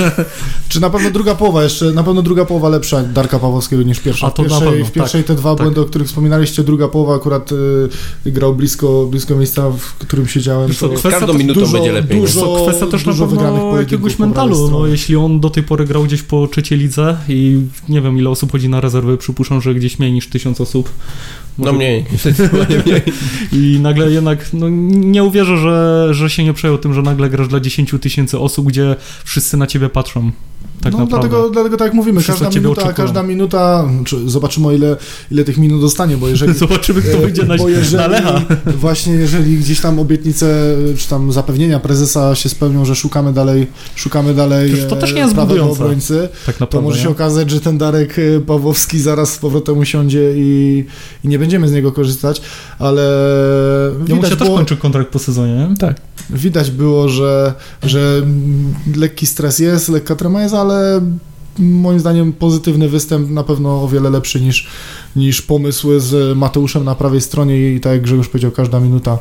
Czy na pewno druga połowa jeszcze, na pewno druga połowa lepsza Darka Pawłowskiego niż pierwsza. A to w pierwszej, na pewno, w pierwszej tak, te dwa tak. błędy, o których wspominaliście, druga połowa akurat y, grał blisko, blisko miejsca, w którym siedziałem. To, to każdą minutą dużo, będzie lepiej. Dużo, to kwestia też dużo na pewno jakiegoś mentalu. No, jeśli on do tej pory grał gdzieś po trzeciej lidze i nie wiem, ile osób chodzi na rezerwę rezerwy, przypuszczam, że gdzieś mniej niż tysiąc osób. Może... No mniej, mniej. I nagle jednak, no nie uwierzę, że, że się nie przejął tym, że nagle grasz dla 10 tysięcy osób, gdzie wszyscy na ciebie patrzą. Tak no, dlatego, dlatego tak jak mówimy, każda minuta, każda minuta, zobaczymy o ile, ile tych minut dostanie, bo jeżeli... zobaczymy, kto wyjdzie na, jeżeli, na Lecha. Właśnie jeżeli gdzieś tam obietnice, czy tam zapewnienia prezesa się spełnią, że szukamy dalej, szukamy dalej to też nie jest obrońcy, tak naprawdę, to może się okazać, że ten Darek e, Pawłowski zaraz z powrotem usiądzie i, i nie będziemy z niego korzystać, ale widać mu się było, też kończy kontrakt po sezonie, nie? Tak. Widać było, że, że lekki stres jest, lekka trema jest, ale moim zdaniem pozytywny występ, na pewno o wiele lepszy niż, niż pomysły z Mateuszem na prawej stronie i tak jak Grzegorz powiedział, każda minuta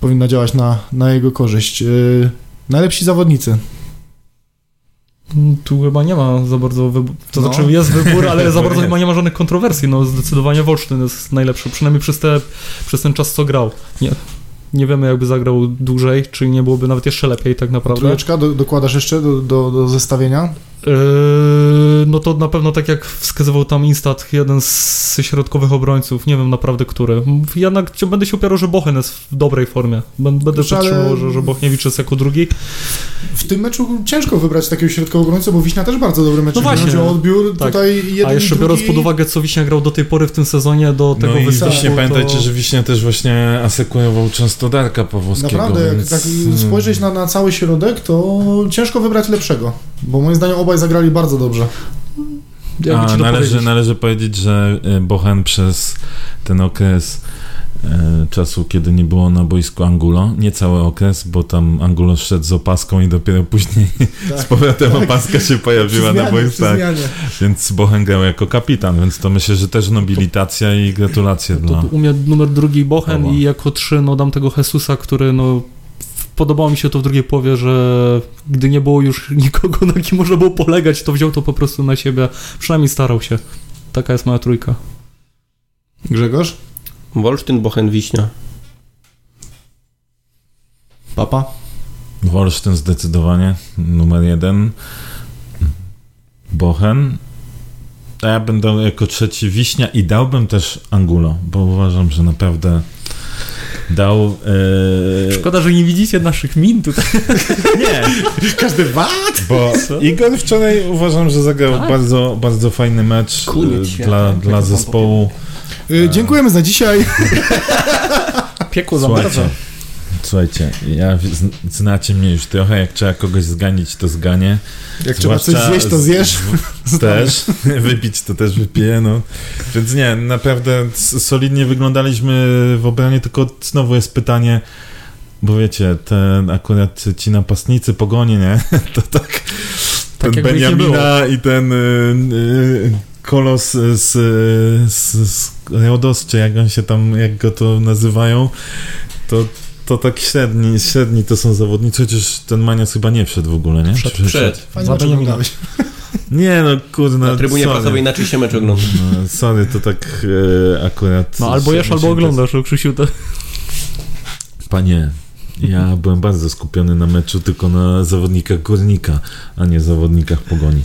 powinna działać na, na jego korzyść. Yy, najlepsi zawodnicy. Tu chyba nie ma za bardzo wyboru. To no. znaczy jest wybór, ale za bardzo chyba nie ma żadnych kontrowersji. No zdecydowanie Wolsztyn jest najlepszy, przynajmniej przez, te, przez ten czas, co grał. Nie, nie wiemy, jakby zagrał dłużej, czy nie byłoby nawet jeszcze lepiej tak naprawdę. Trójeczka do, dokładasz jeszcze do, do, do zestawienia? Yy, no to na pewno tak jak wskazywał tam Instat, jeden z środkowych obrońców, nie wiem naprawdę który. Jednak będę się upierał, że Bochen jest w dobrej formie. Będę przetrzymał, że, że Bochniewicz jest jako drugi. W tym meczu ciężko wybrać takiego środkowego obrońcę, bo Wiśnia też bardzo dobry mecz. No właśnie. Chodzi o odbiór tak. tutaj jeden A jeszcze biorąc pod uwagę, co Wiśnia grał do tej pory w tym sezonie, do tego no i Wiśnie, to... pamiętajcie, że Wiśnia też właśnie asekurował często Darka Pawłowskiego. Naprawdę, więc... jak tak spojrzeć na, na cały środek, to ciężko wybrać lepszego, bo moim zdaniem obaj zagrali bardzo dobrze. Jakby A to należy, powiedzieć? należy powiedzieć, że e, Bochen przez ten okres e, czasu, kiedy nie było na boisku Angulo, nie cały okres, bo tam Angulo szedł z opaską i dopiero później z powrotem opaska się pojawiła na boisku. Tak, więc Bochen grał jako kapitan, więc to myślę, że też nobilitacja i gratulacje To dla... u mnie numer drugi Bochen Oba. i jako trzy no dam tego Jesusa, który no podobało mi się to w drugiej połowie, że gdy nie było już nikogo, na kim można było polegać, to wziął to po prostu na siebie. Przynajmniej starał się. Taka jest moja trójka. Grzegorz? Wolsztyn, Bochen, Wiśnia. Papa? Wolsztyn zdecydowanie, numer jeden. Bochen. A ja dał jako trzeci Wiśnia i dałbym też Angulo, bo uważam, że naprawdę dał... E, Szkoda, że nie widzicie naszych min tutaj. nie, Każdy wat? bo Igor wczoraj uważam, że zagrał Tak? bardzo, bardzo fajny mecz e, dla, dla zespołu. Y, dziękujemy za dzisiaj. Piekło Słuchajcie, słuchajcie, ja, z- znacie mnie już trochę, jak trzeba kogoś zganić, to zganię. Jak trzeba coś Zwłaszcza zjeść, to z- zjesz. Też, wypić to też wypiję, no. Więc nie, naprawdę solidnie wyglądaliśmy w obronie, tylko znowu jest pytanie, bo wiecie, ten akurat ci napastnicy pogoni, nie? To tak, ten ich nie Benjamina i ten y, y, kolos z, z, z Rodos, czy jak on się tam, jak go to nazywają, to to tak średni, średni to są zawodnicy, chociaż ten Manias chyba nie wszedł w ogóle, nie? Wszedł, Czy Przed. Fajnie. Nie, no kurde, Na trybunie sorry. prasowej inaczej się mecz ogląda. No, sorry, to tak e, akurat... No albo jesz, albo oglądasz, o Krzysiu. To... Panie, ja byłem bardzo skupiony na meczu, tylko na zawodnikach Górnika, a nie zawodnikach Pogoni.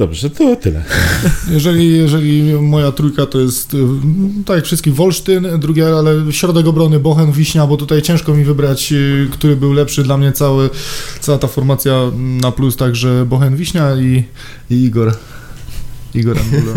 Dobrze, to tyle. Jeżeli, jeżeli moja trójka to jest, y, tak jak wszystkich, Wolsztyn, drugie, ale środek obrony Bochen, Wiśnia, bo tutaj ciężko mi wybrać, y, który był lepszy dla mnie, cały, cała ta formacja na plus, także Bochen, Wiśnia i, i Igor. Igor Angulo.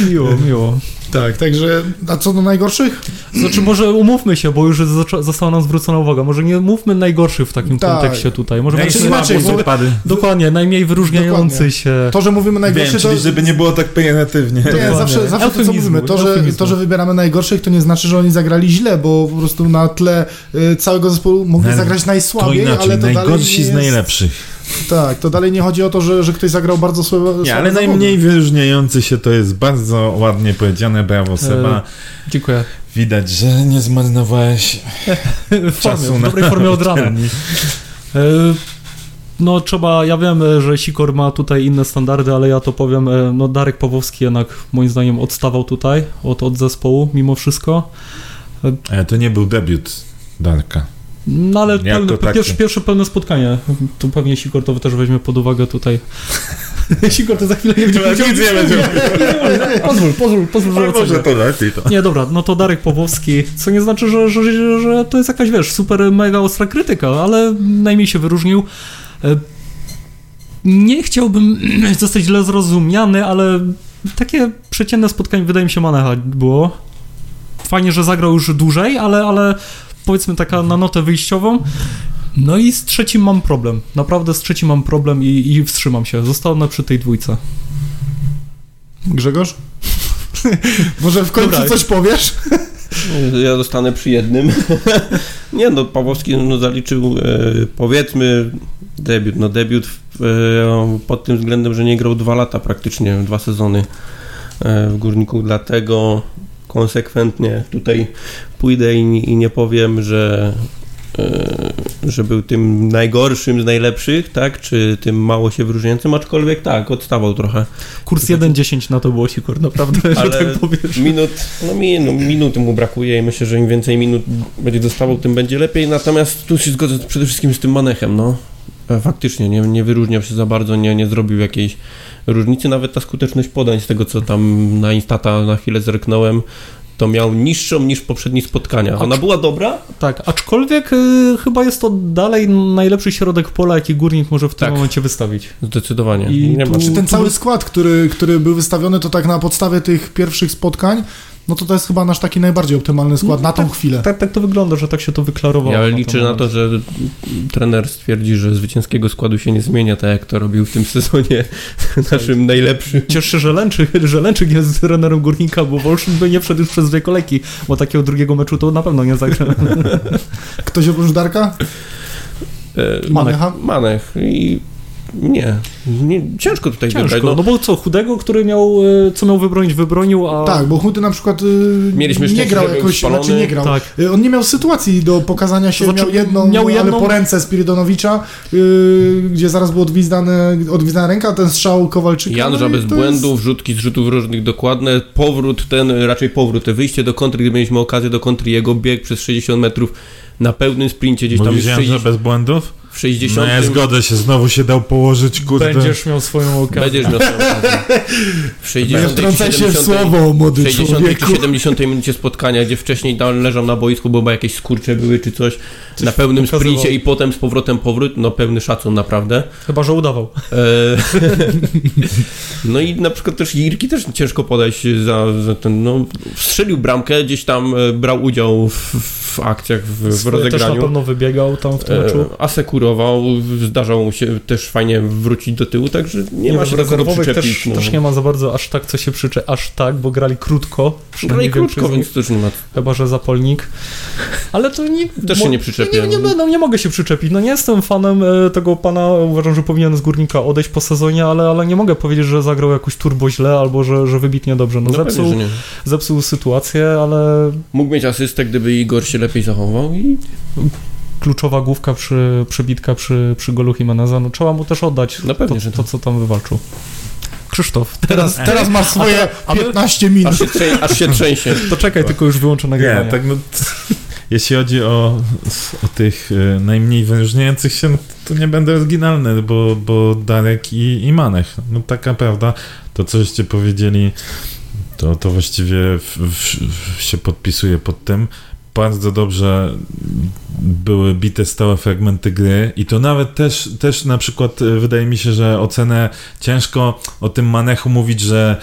Miło, miło. Tak, także, a co do najgorszych? Znaczy może umówmy się, bo już została nam zwrócona uwaga. Może nie mówmy najgorszych w takim Tak. kontekście tutaj. Może Znaczy, inaczej, bo- wypady. Dokładnie, najmniej wyróżniający Dokładnie. się. To, że mówimy najgorszy, Wiem, to... czyli żeby nie było tak pejoratywnie. Nie, zawsze, zawsze to co mówimy, to że, to, że wybieramy najgorszych, to nie znaczy, że oni zagrali źle, bo po prostu na tle y, całego zespołu mogli zagrać To najsłabiej, inaczej, ale to dalej nie najgorsi z jest... najlepszych. Tak, to dalej nie chodzi o to, że, że ktoś zagrał bardzo słabe Nie, ale zawody. najmniej wyróżniający się to jest bardzo ładnie powiedziane, brawo Seba. Dziękuję. Widać, że nie zmarnowałeś W, formie, czasu w na dobrej formie od rana. E, No trzeba, ja wiem, e, że Sikor ma tutaj inne standardy, ale ja to powiem, e, no Darek Pawłowski jednak moim zdaniem odstawał tutaj od, od zespołu mimo wszystko. E, to nie był debiut Darka. No ale pełne, taki. pierwsze, pierwsze pełne spotkanie. Tu pewnie Sikor to też weźmie pod uwagę tutaj. Sikor to za chwilę nie będzie Nic nie będzie. Pozwól, pozwól, pozwól, że ocenię. to lepiej to. Nie, dobra, no to Darek Pawłowski, co nie znaczy, że, że, że, że to jest jakaś, wiesz, super mega ostra krytyka, ale najmniej się wyróżnił. E, Nie chciałbym zostać źle zrozumiany, ale takie przeciętne spotkanie wydaje mi się Manecha było. Fajnie, że zagrał już dłużej, ale, ale powiedzmy taka na notę wyjściową. No i z trzecim mam problem. Naprawdę z trzecim mam problem i, i wstrzymam się. Zostanę przy tej dwójce. Grzegorz? Może w końcu Dobra. coś powiesz? Ja zostanę przy jednym. nie no, Pawłowski no, zaliczył e, powiedzmy debiut. No debiut w, e, pod tym względem, że nie grał dwa lata praktycznie, dwa sezony e, w Górniku, dlatego konsekwentnie tutaj pójdę i, i nie powiem, że e, że był tym najgorszym z najlepszych, tak, czy tym mało się wyróżniającym, aczkolwiek tak, odstawał trochę. Kurs 1.10 na to było Sikor, naprawdę, że Ale tak powiesz. Minut, no, mi, no minuty mu brakuje i myślę, że im więcej minut będzie dostawał, tym będzie lepiej. Natomiast tu się zgodzę przede wszystkim z tym Manechem, no. E, Faktycznie, nie, nie wyróżniał się za bardzo, nie, nie zrobił jakiejś różnicy. Nawet ta skuteczność podań, z tego co tam na Instata na chwilę zerknąłem, to miał niższą niż poprzednie spotkania. Ona była dobra, Tak, aczkolwiek y, chyba jest to dalej najlepszy środek pola, jaki górnik może w tym Tak. momencie wystawić. zdecydowanie. I nie ma tu- Czy ten cały skład, który, który był wystawiony, to tak na podstawie tych pierwszych spotkań, no to to jest chyba nasz taki najbardziej optymalny skład na tą chwilę. Tak, tak to wygląda, że tak się to wyklarowało. Ja na liczę na to, że trener stwierdzi, że zwycięskiego składu się nie zmienia, tak jak to robił w tym sezonie naszym najlepszym. Cieszę się, że Lęczyk, że Lęczyk jest trenerem Górnika, bo Wolszyn by nie wszedł już przez dwie kolejki, bo takiego drugiego meczu to na pewno nie zagra. Ktoś oprócz Darka? E, Manecha? Manech i nie, nie ciężko tutaj Ciężko, wybrać. no No, bo co, Chudego, który miał, e, co miał wybronić, wybronił, a... Tak, bo Huty na przykład y, Mieliśmy nie grał jakoś, spalony. znaczy nie grał. Tak. Y, On nie miał sytuacji do pokazania się, To znaczy, miał jedną, miał ale jedną- po ręce Spiridonowicza, y, gdzie zaraz był odwizdane, odwizdana ręka, ten strzał Kowalczyka. Janża no bez błędów, rzutki z rzutów różnych dokładne, powrót ten, raczej powrót, te wyjście do kontry, gdy mieliśmy okazję do kontry, jego bieg przez 60 metrów na pełnym sprincie gdzieś tam Mówisz, w że 60, bez błędów? W 60 No ja zgodzę się, znowu się dał położyć, kurde. Będziesz miał swoją okazję. Będziesz miał swoją okazję. W Nie 60 wtrącaj się w 70 słowo, młody 60 człowieku. czy 70 minucie spotkania, gdzie wcześniej tam leżał na boisku, bo chyba jakieś skurcze były czy coś, na pełnym pokazywał. sprincie i potem z powrotem powrót, no pełny szacun naprawdę. Chyba, że udawał. E, no i na przykład też Jirki też ciężko podać za, za ten, no strzelił bramkę, gdzieś tam e, brał udział w, w akcjach, w, w Swoje też na rozegraniu. pewno wybiegał tam w tym meczu. E, asekurował, zdarzał mu się też fajnie wrócić do tyłu, także nie, ma wiem, się do kogo przyczepić. też, no. też nie ma za bardzo aż tak, co się przyczy, aż tak, bo grali krótko. Grali krótko, więc też nie ma Chyba, że zapolnik. Ale to nie... Też się nie przyczepię. Nie, nie, będę, nie mogę się przyczepić. No nie jestem fanem e, tego pana. Uważam, że powinien z Górnika odejść po sezonie, ale, ale nie mogę powiedzieć, że zagrał jakoś turbo źle albo że, że wybitnie dobrze. No, No pewnie, zepsuł, że nie. zepsuł sytuację, ale Mógł mieć asystę, gdyby Igor się lepiej zachował i kluczowa główka przy przebitka przy, przy golu Jimeneza, no trzeba mu też oddać No pewnie, to, że to, co tam wywalczył. Krzysztof, Teraz, teraz masz swoje a my- 15 minut. aż się, aż się trzęsie. to czekaj, tylko już wyłączę nagrywanie. Nie, tak no... Jeśli chodzi o, o tych e, najmniej wyróżniających się, no, to nie będę oryginalny, bo, bo Darek i, i Manech. No taka prawda, to coście powiedzieli, to, to właściwie w, w, w się podpisuje pod tym. Bardzo dobrze były bite stałe fragmenty gry i to nawet też, też na przykład e, wydaje mi się, że ocenę ciężko o tym Manechu mówić, że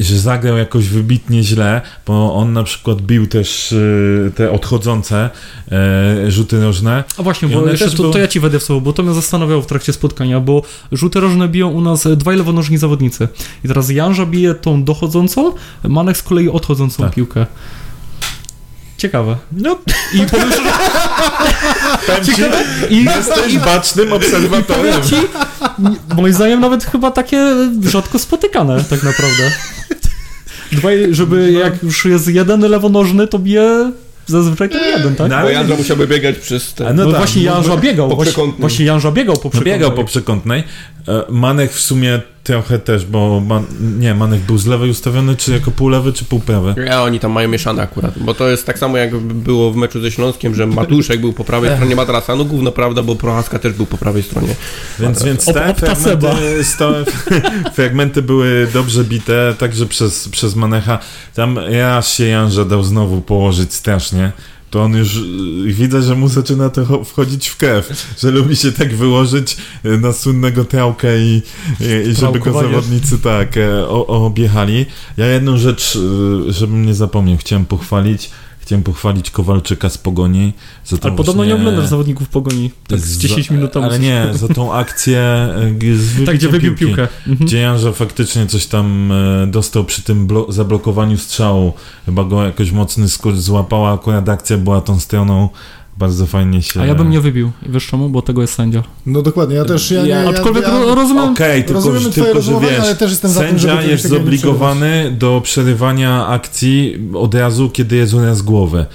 że zagrał jakoś wybitnie źle, bo on na przykład bił też y, te odchodzące e, rzuty nożne. A właśnie, bo jeszcze to, były- to ja ci wejdę w słowo, bo to mnie zastanawiało w trakcie spotkania, bo rzuty rożne biją u nas dwaj lewonożni zawodnicy. I teraz Janża bije tą dochodzącą, Manek z kolei odchodzącą Tak. piłkę. Ciekawe. No, I powiem szczerze, i, jesteś bacznym obserwatorem. ci, moim zdaniem nawet chyba takie rzadko spotykane tak naprawdę. Dwaj, żeby jak już jest jeden lewonożny, to bije zazwyczaj ten jeden, tak? No, Bo ale- Jandro musiałby biegać przez ten... No, tak, właśnie Janża biegał, po właśnie, przekątnej. właśnie Janża biegał po No biegał po przekątnej. przekątnej. E, Manek w sumie trochę też, bo man, nie, Manek był z lewej ustawiony, czy jako półlewy, czy półprawy. Ja, oni tam mają mieszane akurat, bo to jest tak samo jak było w meczu ze Śląskiem, że Matuszek był po prawej stronie matrasa, no gówno prawda, bo Prochaska też był po prawej stronie. Więc, więc te fragmenty, stałe, fragmenty były dobrze bite, także przez, przez Manecha. Tam raz się Janża dał znowu położyć strasznie. To on już y, widzę, że mu zaczyna to cho- wchodzić w krew, że lubi się tak wyłożyć y, na słynnego trałkę i, i, i żeby go zawodnicy tak e, o, objechali. Ja jedną rzecz, y, żebym nie zapomniał, chciałem pochwalić. Chciałem pochwalić Kowalczyka z Pogoni. Za tą Ale podobno nie właśnie- oglądasz zawodników pogoni. Tak z 10 minut temu. Ale nie, za tą akcję e, z Tak, gdzie wybił piłki. piłkę. Mhm. Gdzie Janża faktycznie coś tam e, dostał przy tym blo- zablokowaniu strzału. Chyba go jakoś mocny skór złapała, akurat akcja była tą stroną. Bardzo fajnie się... A ja bym nie wybił. I wiesz czemu? Bo tego jest sędzia. No dokładnie, ja też... Ja, Ja- ja, ja, Aczkolwiek ja, ro- rozumiem... Okej, tylko, że- twoje tylko że wiesz, ale też jestem za tym, sędzia żeby czegoś jest zobligowany do przerywania akcji od razu, kiedy jest uraz głowy.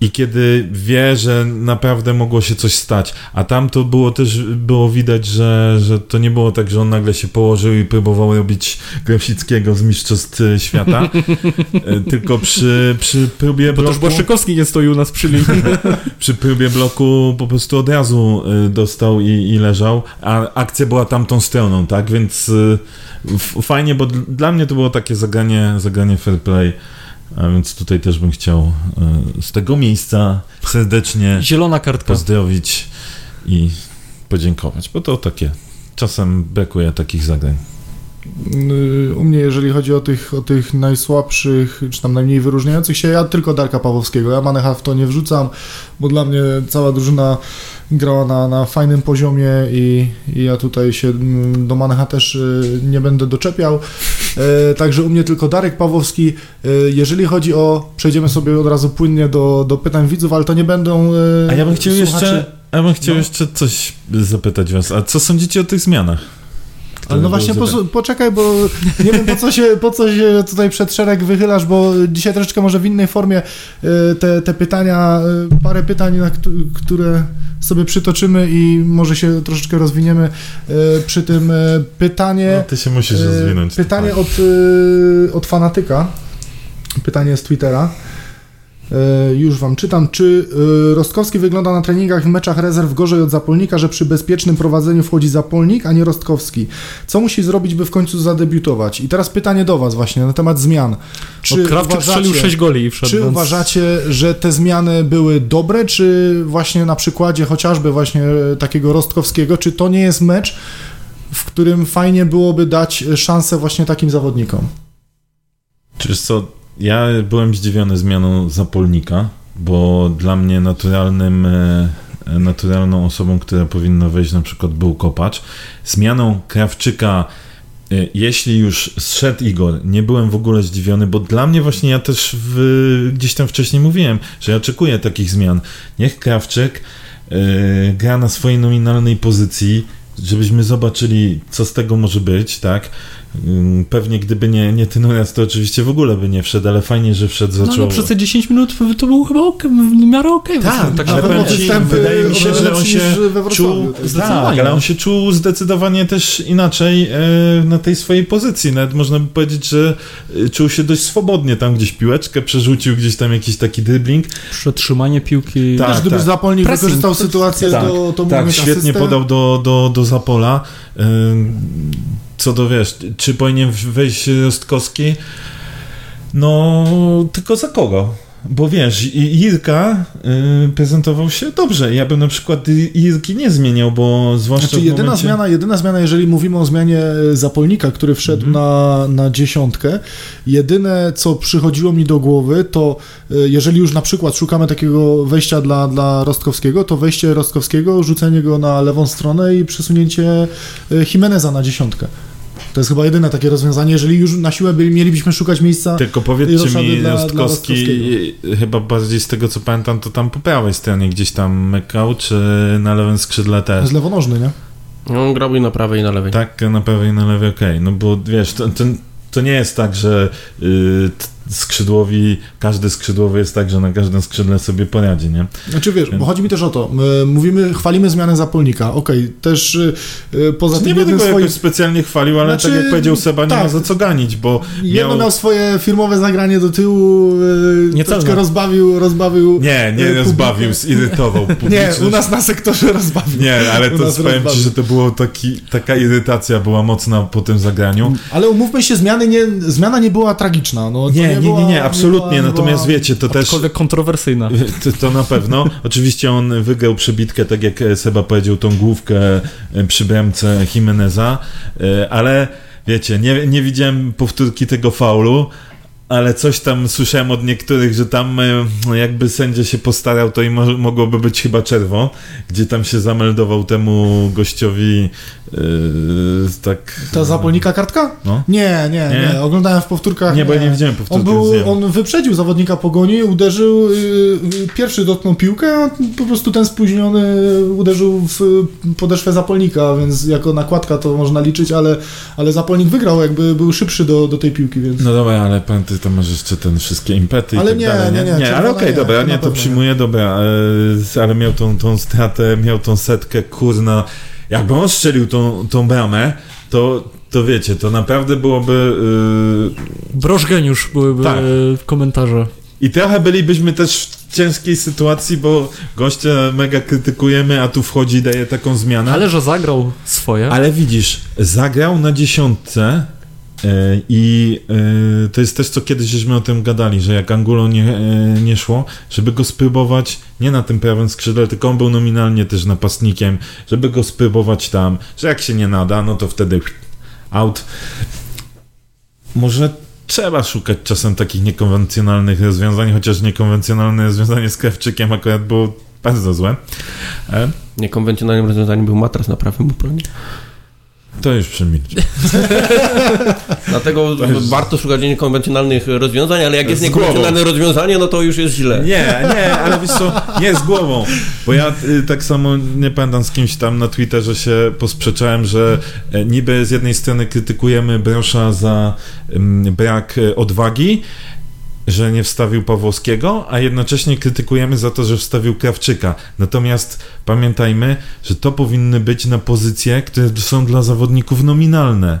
I kiedy wie, że naprawdę mogło się coś stać. A tam to było też, było widać, że, że to nie było tak, że on nagle się położył i próbował robić Grafickiego z Mistrzostw e, Świata. E, Tylko przy, przy próbie Bo też bloku, Błaszczykowski nie stoi u nas przy linii. przy próbie bloku po prostu od razu e, dostał i, i leżał, a akcja była tamtą stroną, tak? Więc fajnie, bo dla mnie to było takie zagranie, zagranie fair play. A więc tutaj też bym chciał e, z tego miejsca serdecznie Zielona kartka. pozdrowić i podziękować, bo to takie czasem brakuje takich zagrań. Y, u mnie, jeżeli chodzi o tych, o tych najsłabszych, czy tam najmniej wyróżniających się, ja tylko Darka Pawłowskiego. Ja Manecha w to nie wrzucam, bo dla mnie cała drużyna grała na, na fajnym poziomie i, i ja tutaj się mm, do Manecha też y, nie będę doczepiał. E, Także u mnie tylko Darek Pawłowski. E, Jeżeli chodzi o, przejdziemy sobie od razu płynnie do, do pytań widzów, ale to nie będą A ja bym chciał jeszcze, ja bym chciał No. jeszcze coś zapytać was. A co sądzicie o tych zmianach? Ale no właśnie, po, poczekaj, bo nie wiem po co, się, po co się tutaj przed szereg wychylasz, bo dzisiaj troszeczkę może w innej formie e, te, te pytania, e, parę pytań, które sobie przytoczymy i może się troszeczkę rozwiniemy e, przy tym. Pytanie, No, ty się musisz rozwinąć. pytanie tutaj. od, od fanatyka, pytanie z Twittera. E, Już wam czytam. Czy e, Rostkowski wygląda na treningach w meczach rezerw gorzej od Zapolnika, że przy bezpiecznym prowadzeniu wchodzi Zapolnik, a nie Rostkowski? Co musi zrobić, by w końcu zadebiutować? I teraz pytanie do was właśnie na temat zmian. Czy No, Krawczyk strzelił 6 goli i wszedł, czy więc... uważacie, że te zmiany były dobre, czy właśnie na przykładzie chociażby właśnie takiego Rostkowskiego, czy to nie jest mecz, w którym fajnie byłoby dać szansę właśnie takim zawodnikom? Czy co, ja byłem zdziwiony zmianą Zapolnika, bo dla mnie naturalnym, e, naturalną osobą, która powinna wejść na przykład był Kopacz. Zmianą Krawczyka, e, jeśli już zszedł Igor, nie byłem w ogóle zdziwiony, bo dla mnie właśnie ja też w, gdzieś tam wcześniej mówiłem, że ja oczekuję takich zmian. Niech Krawczyk e, gra na swojej nominalnej pozycji, żebyśmy zobaczyli, co z tego może być, tak? Ym, Pewnie gdyby nie, nie Tynuras, to oczywiście w ogóle by nie wszedł, ale fajnie, że wszedł No, zaczął. ale przez te 10 minut to był chyba ok, w miarę okej. Tak, tak na ale ci, występy wydaje mi się, że on się czuł, tak, zdecydowanie. ale on się czuł zdecydowanie też inaczej e, na tej swojej pozycji. Nawet można by powiedzieć, że e, czuł się dość swobodnie tam gdzieś piłeczkę, przerzucił gdzieś tam jakiś taki dribbling. Przetrzymanie piłki. Tak. Też gdyby Zapolnik Pressing. wykorzystał sytuację, Tak, to, to Tak, świetnie asystę. podał do, do, do Zapola. Co do wiesz, czy powinien wejść Rostkowski? No, tylko za kogo? Bo wiesz, I- Irka y, prezentował się dobrze. Ja bym na przykład I- Irki nie zmieniał, bo zwłaszcza Znaczy jedyna momencie... zmiana, jedyna zmiana, jeżeli mówimy o zmianie Zapolnika, który wszedł Mhm. na, na dziesiątkę, jedyne co przychodziło mi do głowy, to e, jeżeli już na przykład szukamy takiego wejścia dla, dla Rostkowskiego, to wejście Rostkowskiego, rzucenie go na lewą stronę i przesunięcie e, Jimeneza na dziesiątkę. To jest chyba jedyne takie rozwiązanie, jeżeli już na siłę by, mielibyśmy szukać miejsca Tylko powiedzcie mi, dla- dla Rostkowski, chyba bardziej z tego co pamiętam, to tam po prawej stronie gdzieś tam mekał, czy na lewym skrzydle też. z lewonożny, nie? No, On grał i na prawej i na lewej. Tak, na prawej i na lewej, okej. No bo wiesz, to, to, to nie jest tak, że y, t- skrzydłowi, każdy skrzydłowy jest tak, że na każdym skrzydle sobie poradzi, nie? Znaczy wiesz, bo chodzi mi też o to, my mówimy, chwalimy zmianę Zapolnika, okej, też y, y, poza nie tym będę jednym go swoim... jakoś specjalnie chwalił, ale Znaczy, tak jak powiedział Seba, nie tak. ma za co ganić, bo Jedno miał... miał swoje firmowe zagranie do tyłu, yy, Niecelne. troszeczkę rozbawił, rozbawił. Nie, nie y, rozbawił, zirytował Nie, u nas na sektorze rozbawił. Nie, ale to powiem ci, że to było taki, taka irytacja była mocna po tym zagraniu. Ale umówmy się, zmiany nie, zmiana nie była tragiczna. No, to Nie, nie, nie, była- nie, absolutnie, natomiast wiecie, to też... Aczkolwiek kontrowersyjna. To, na pewno. Oczywiście on wygrał przebitkę, tak jak Seba powiedział, tą główkę e, przy bramce Jimeneza, e, ale wiecie, nie, nie widziałem powtórki tego faulu, ale coś tam słyszałem od niektórych, że tam e, no jakby sędzia się postarał, to i mo mogłoby być chyba czerwo, gdzie tam się zameldował temu gościowi e, tak... Ta zapolnika kartka? No. Nie, nie, nie, Nie? Oglądałem w powtórkach. Nie, bo ja nie widziałem powtórki. On, był, on wyprzedził zawodnika pogoni, uderzył, yy, yy, pierwszy dotknął piłkę, a po prostu ten spóźniony uderzył w podeszwę Zapolnika, więc jako nakładka to można liczyć, ale, ale Zapolnik wygrał, jakby był szybszy do, do tej piłki, więc... No dobra, ale pan ty tam masz jeszcze ten wszystkie impety Ale i tak nie, dalej, nie, nie? nie, nie ale okej, nie, dobra, to nie, to przyjmuję, dobra, e, ale miał tą, tą stratę, miał tą setkę, kurna, jakby on strzelił tą, tą bramę, to, to wiecie, to naprawdę byłoby... e, Broż geniusz byłyby Tak. e, komentarze. I trochę bylibyśmy też w ciężkiej sytuacji, bo gościa mega krytykujemy, a tu wchodzi i daje taką zmianę. Ale że zagrał swoje. Ale widzisz, zagrał na dziesiątce i e, to jest też co kiedyś żeśmy o tym gadali, że jak Angulo nie, e, nie szło, żeby go spróbować nie na tym prawym skrzydle, tylko on był nominalnie też napastnikiem, żeby go spróbować tam, że jak się nie nada, no to wtedy out. Może trzeba szukać czasem takich niekonwencjonalnych rozwiązań, chociaż niekonwencjonalne rozwiązanie z Krawczykiem akurat było bardzo złe. E, Niekonwencjonalnym rozwiązaniem był matras na prawym obronie. To już przemilczę. Dlatego jest- warto szukać niekonwencjonalnych rozwiązań, ale jak jest niekonwencjonalne rozwiązanie, no to już jest źle. Nie, nie, ale wiesz co, nie z głową, bo ja y, tak samo, nie pamiętam z kimś tam na Twitterze się posprzeczałem, że e, niby z jednej strony krytykujemy Brosza za ym, brak e, odwagi, że nie wstawił Pawłowskiego, a jednocześnie krytykujemy za to, że wstawił Krawczyka. Natomiast pamiętajmy, że to powinny być na pozycje, które są dla zawodników nominalne.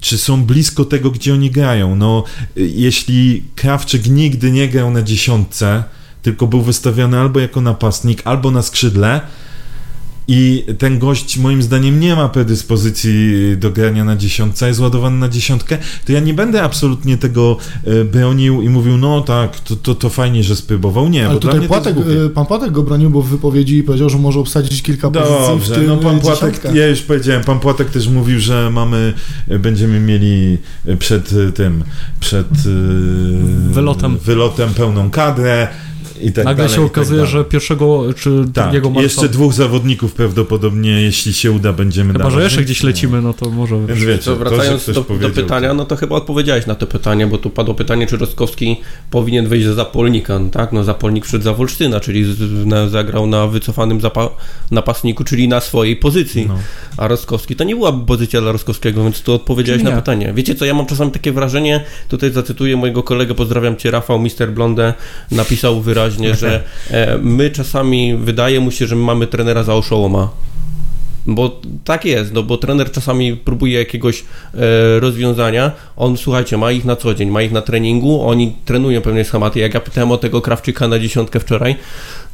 Czy są blisko tego, gdzie oni grają? No, jeśli Krawczyk nigdy nie grał na dziesiątce, tylko był wystawiony albo jako napastnik, albo na skrzydle, i ten gość moim zdaniem nie ma predyspozycji do grania na dziesiątce, jest ładowany na dziesiątkę, to ja nie będę absolutnie tego e, bronił i mówił, no tak, to, to, to fajnie, że spróbował. Nie, Ale bo dla tutaj Płatek, y, pan Płatek go bronił, bo w wypowiedzi powiedział, że może obsadzić kilka pozycji w Dobrze, tym no pan Płatek, dziesiątkach. ja już powiedziałem, pan Płatek też mówił, że mamy, e, będziemy mieli e, przed e, tym, przed e, Wylotem. wylotem pełną kadrę i tak Nagle dalej, się tak okazuje, dalej. że pierwszego czy Tak, drugiego marca... jeszcze dwóch zawodników prawdopodobnie, jeśli się uda, będziemy Chyba, dawać. że jeszcze gdzieś lecimy, no to może... Więc wiecie, To to, wracając ktoś do, do pytania, to- no to chyba odpowiedziałeś na to pytanie, bo tu padło pytanie, czy Rostkowski powinien wejść za Zapolnika, no tak? No Zapolnik wszedł za Wolsztyna, czyli z, na, zagrał na wycofanym zapa, napastniku, czyli na swojej pozycji. No. A Rostkowski to nie była pozycja dla Rostkowskiego, więc tu odpowiedziałeś Nie. na pytanie. Wiecie co, ja mam czasami takie wrażenie, tutaj zacytuję mojego kolegę, pozdrawiam cię, Rafał, Mister Blonde, napisał wyraźnie, że e, my czasami, wydaje mu się, że my mamy trenera za oszołoma. Bo tak jest, no bo trener czasami próbuje jakiegoś e, rozwiązania, on słuchajcie, ma ich na co dzień, ma ich na treningu, oni trenują pewne schematy. Jak ja pytałem o tego Krawczyka na dziesiątkę wczoraj,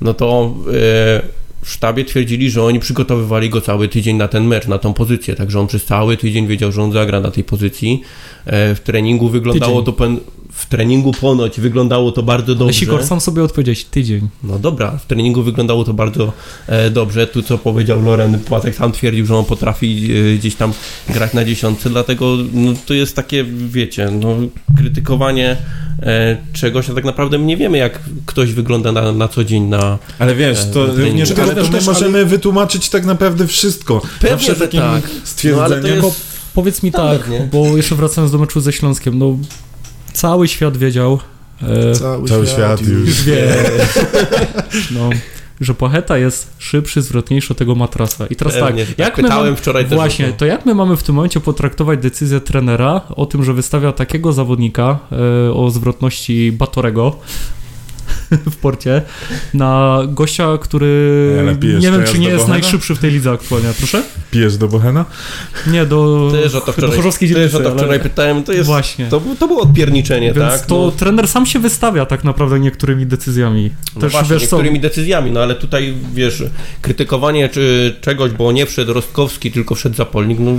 no to e, w sztabie twierdzili, że oni przygotowywali go cały tydzień na ten mecz, na tą pozycję, także on przez cały tydzień wiedział, że on zagra na tej pozycji. E, w treningu wyglądało Tydzień. to pen, treningu ponoć wyglądało to bardzo Ale dobrze. Sikor sam sobie odpowiedzieć, tydzień. No dobra, w treningu wyglądało to bardzo e, dobrze. Tu co powiedział Loren, Płatek sam twierdził, że on potrafi e, gdzieś tam grać na dziesiątce, dlatego no, to jest takie, wiecie, no, krytykowanie e, czegoś, a tak naprawdę my nie wiemy, jak ktoś wygląda na, na co dzień na... Ale wiesz, to E, również, treningu. ale to my też- możemy wytłumaczyć tak naprawdę wszystko. Pewnie, Zawsze takim tak. No, ale to stwierdzeniem, jest- Powiedz mi Standard, tak, nie? bo jeszcze wracając do meczu ze Śląskiem, no cały świat wiedział, e, Cały świat już. już wie, no, że Pacheta jest szybszy, zwrotniejszy od tego matrasa. I teraz Pewnie, tak, tak jak my pytałem mamy, wczoraj też Właśnie, to. to jak my mamy w tym momencie potraktować decyzję trenera o tym, że wystawia takiego zawodnika e, o zwrotności Batorego w porcie na gościa, który Ale pijesz nie wiem, czy nie do jest Bohena? najszybszy w tej lidze aktualnie. Proszę? Pijesz do Bohena? Nie, do, Też o to do wczoraj, Chorzowskiej też o to ale- wczoraj pytałem, to jest... Właśnie. To, to było odpierniczenie, Więc tak? to No. trener sam się wystawia tak naprawdę niektórymi decyzjami. No Też właśnie, wiesz co, niektórymi decyzjami, no ale tutaj wiesz, krytykowanie czy czegoś, bo nie wszedł Rostkowski, tylko wszedł Zapolnik, no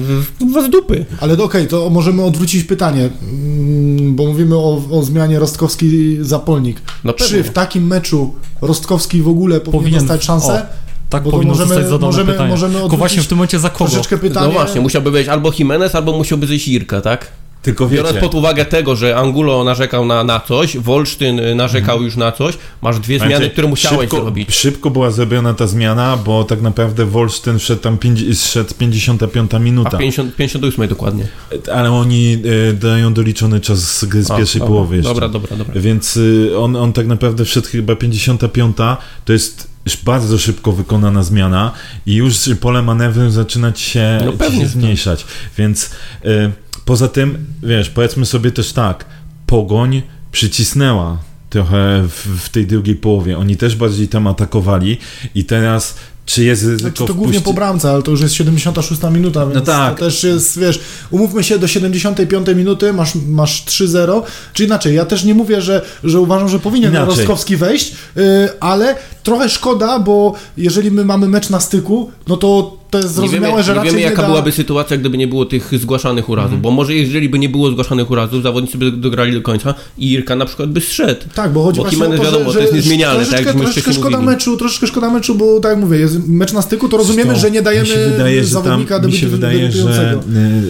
was dupy. Ale okej, to możemy odwrócić pytanie, mm, bo mówimy o, o zmianie Rostkowski-Zapolnik. No Czy w takim meczu Rostkowski w ogóle powinien, Powinien- dostać szansę? tak bo powinno możemy- zostać zadane możemy- pytanie. możemy odwrócić właśnie w tym momencie za kogo? Troszeczkę pytanie. No właśnie, musiałby być albo Jimenez, albo musiałby zejść Irka, tak? Tylko Biorąc wiecie, pod uwagę tego, że Angulo narzekał na, na coś, Wolsztyn y, narzekał już na coś, masz dwie zmiany, Słuchajcie, które musiałeś szybko, zrobić. Szybko była zrobiona ta zmiana, bo tak naprawdę Wolsztyn wszedł tam pięć, szedł 55 A minuta. w 50, 58 dokładnie. Ale oni e, dają doliczony czas z, gry z A, pierwszej dobra, połowy jeszcze. Dobra, dobra, dobra. Więc y, on, on tak naprawdę wszedł chyba 55, to jest już bardzo szybko wykonana zmiana i już pole manewru zaczyna ci się, No ci się tak. zmniejszać. Więc y, poza tym, wiesz, powiedzmy sobie też tak, Pogoń przycisnęła trochę w, w tej drugiej połowie. Oni też bardziej tam atakowali i teraz czy jest ryzyko Znaczy to głównie wpuści- po bramce, ale to już jest 76 minuta, więc tak. to też jest, wiesz, umówmy się, do 75 minuty masz, masz 3-0, czy inaczej, ja też nie mówię, że, że uważam, że powinien Inaczej. Rostkowski wejść, yy, ale trochę szkoda, bo jeżeli my mamy mecz na styku, no to to jest zrozumiałe, nie wiemy, że nie raczej wiemy nie jaka da... byłaby sytuacja, gdyby nie było tych zgłaszanych urazów, Mhm. bo może jeżeli by nie było zgłaszanych urazów, zawodnicy by dograli do końca i Irka na przykład by zszedł. Tak, bo chodzi Bo właśnie o to, wiadomo, że, to jest że niezmienialne, tak jak troszeczkę, my troszeczkę szkoda mówili. meczu, troszeczkę szkoda meczu, bo tak jak mówię, jest mecz na styku, to rozumiemy, To że nie dajemy mi się wydaje, że tam, zawodnika mi się wydaje, że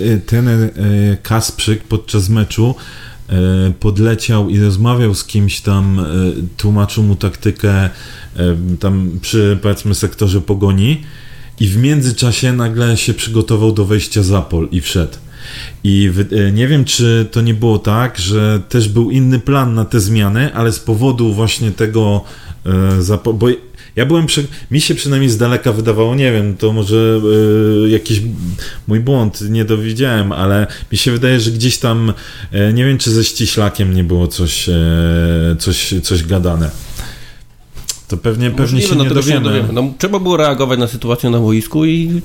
e, e, trener e, Kasprzyk podczas meczu podleciał i rozmawiał z kimś tam, tłumaczył mu taktykę tam przy powiedzmy sektorze pogoni i w międzyczasie nagle się przygotował do wejścia za pol i wszedł. I e, nie wiem, czy to nie było tak, że też był inny plan na te zmiany, ale z powodu właśnie tego e, bo ja byłem, przy, mi się przynajmniej z daleka wydawało, nie wiem, to może e, jakiś mój błąd, nie dowiedziałem, ale mi się wydaje, że gdzieś tam, nie wiem, czy ze ściślakiem nie było coś, coś, coś gadane. To pewnie, pewnie Możliwe, się no nie tego się dowiemy. No, trzeba było reagować na sytuację na boisku i,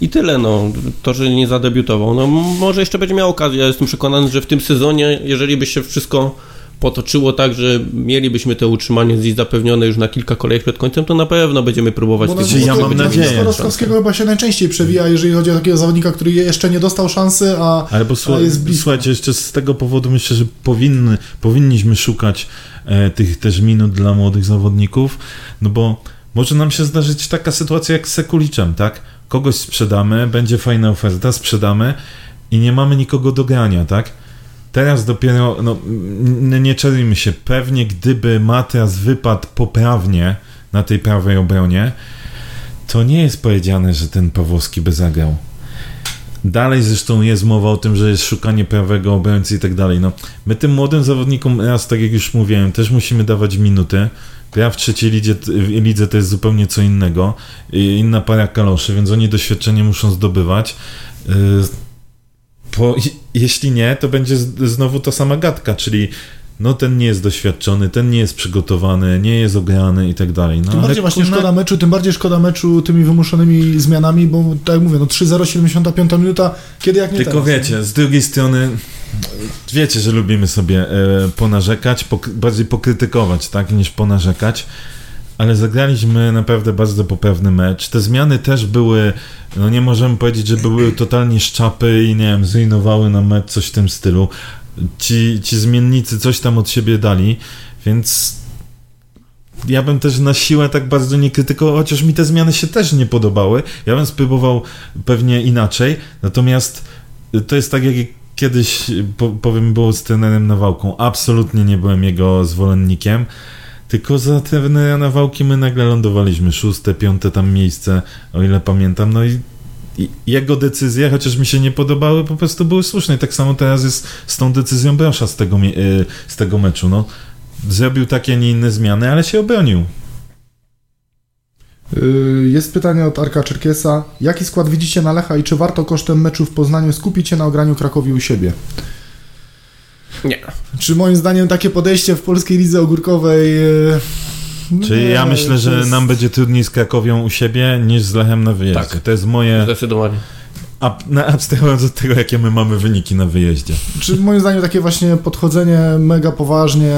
i tyle. No. To, że nie zadebiutował. No, może jeszcze będzie miał okazję. Ja jestem przekonany, że w tym sezonie, jeżeli by się wszystko potoczyło tak, że mielibyśmy to utrzymanie gdzieś zapewnione już na kilka kolejek przed końcem, to na pewno będziemy próbować Bo tych ja mam nadzieję. nazwisko Rostkowskiego chyba się najczęściej przewija, jeżeli chodzi o takiego zawodnika, który jeszcze nie dostał szansy, a, Ale bo a jest blisko. słuchajcie, jeszcze z tego powodu myślę, że powinny, powinniśmy szukać tych też minut dla młodych zawodników, no bo może nam się zdarzyć taka sytuacja jak z Sekuliczem, tak? Kogoś sprzedamy, będzie fajna oferta, sprzedamy i nie mamy nikogo do grania, tak? Teraz dopiero, no nie czarujmy się, pewnie gdyby Matias wypadł poprawnie na tej prawej obronie, to nie jest powiedziane, że ten Pawłowski by zagrał. Dalej zresztą jest mowa o tym, że jest szukanie prawego obrońcy i tak dalej. No, my tym młodym zawodnikom raz, tak jak już mówiłem, też musimy dawać minuty. Gra w trzeciej lidze, lidze to jest zupełnie co innego. Inna para kaloszy, więc oni doświadczenie muszą zdobywać. Bo jeśli nie, to będzie znowu ta sama gadka, czyli no ten nie jest doświadczony, ten nie jest przygotowany, nie jest ograny i tak dalej. No, Tym bardziej właśnie kurna, szkoda meczu, tym bardziej szkoda meczu tymi wymuszonymi zmianami, bo tak jak mówię, no 3-0, 75 minuta, kiedy jak nie Tylko teraz. wiecie, z drugiej strony wiecie, że lubimy sobie e, ponarzekać, pok- bardziej pokrytykować, tak, niż ponarzekać. Ale zagraliśmy naprawdę bardzo poprawny mecz. Te zmiany też były, no nie możemy powiedzieć, że były totalnie szczapy i nie wiem, zrujnowały nam mecz, coś w tym stylu. Ci, ci zmiennicy coś tam od siebie dali, więc ja bym też na siłę tak bardzo nie krytykował, chociaż mi te zmiany się też nie podobały. Ja bym spróbował pewnie inaczej, natomiast to jest tak jak kiedyś, po- powiem, było z trenerem Nawałką. Absolutnie nie byłem jego zwolennikiem. Tylko za trenera Nawałki my nagle lądowaliśmy szóste, piąte tam miejsce, o ile pamiętam. No i jego decyzje, chociaż mi się nie podobały, po prostu były słuszne. I tak samo teraz jest z tą decyzją Brosza z tego, y, z tego meczu. No, zrobił takie, a nie inne zmiany, ale się obronił. Yy, Jest pytanie od Arka Czerkiesa. Jaki skład widzicie na Lecha i czy warto kosztem meczu w Poznaniu skupić się na ograniu Krakowi u siebie? Nie. Czy moim zdaniem takie podejście w polskiej lidze ogórkowej... Czyli ja myślę, że jest- nam będzie trudniej z Krakowią u siebie niż z Lechem na wyjeździe. Tak. To jest moje. Zdecydowanie. A, na, abstrahując od tego, jakie my mamy wyniki na wyjeździe. Czy moim zdaniem takie właśnie podchodzenie mega poważnie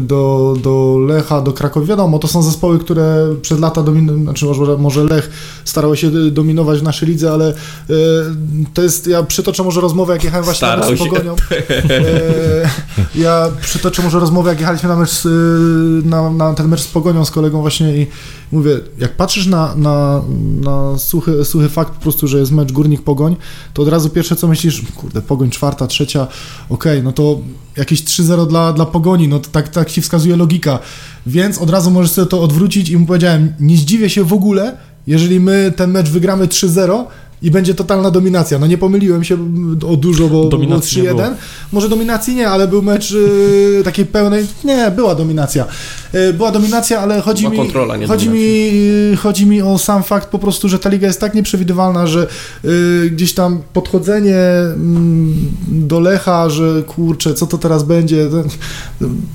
do, do Lecha, do Krakowi, wiadomo, to są zespoły, które przez lata dominowały, znaczy może, może Lech starał się dominować w naszej lidze, ale e, to jest, ja przytoczę może rozmowę, jak jechałem właśnie na Starał mecz z. Pogonią. E, ja przytoczę może rozmowę, jak jechaliśmy na mecz, z, y, na, na ten mecz z Pogonią z kolegą właśnie i mówię, jak patrzysz na, na, na suchy, suchy fakt po prostu, że jest mecz Górnik-Pogoń, to od razu pierwsze co myślisz, kurde, Pogoń czwarta, trzecia, okej, no to jakieś 3-0 dla, dla Pogoni, no to tak, tak ci wskazuje logika, więc od razu możesz sobie to odwrócić i mu powiedziałem, nie zdziwię się w ogóle, jeżeli my ten mecz wygramy 3-0 i będzie totalna dominacja. No nie pomyliłem się o dużo, bo Dominacji nie 3-1. było. Może dominacji nie, ale był mecz y, takiej pełnej. Nie, była dominacja. Y, była dominacja, ale chodzi Była mi. kontrola, nie chodzi, mi y, chodzi mi o sam fakt po prostu, że ta liga jest tak nieprzewidywalna, że y, gdzieś tam podchodzenie mm, do Lecha, że kurczę, co to teraz będzie.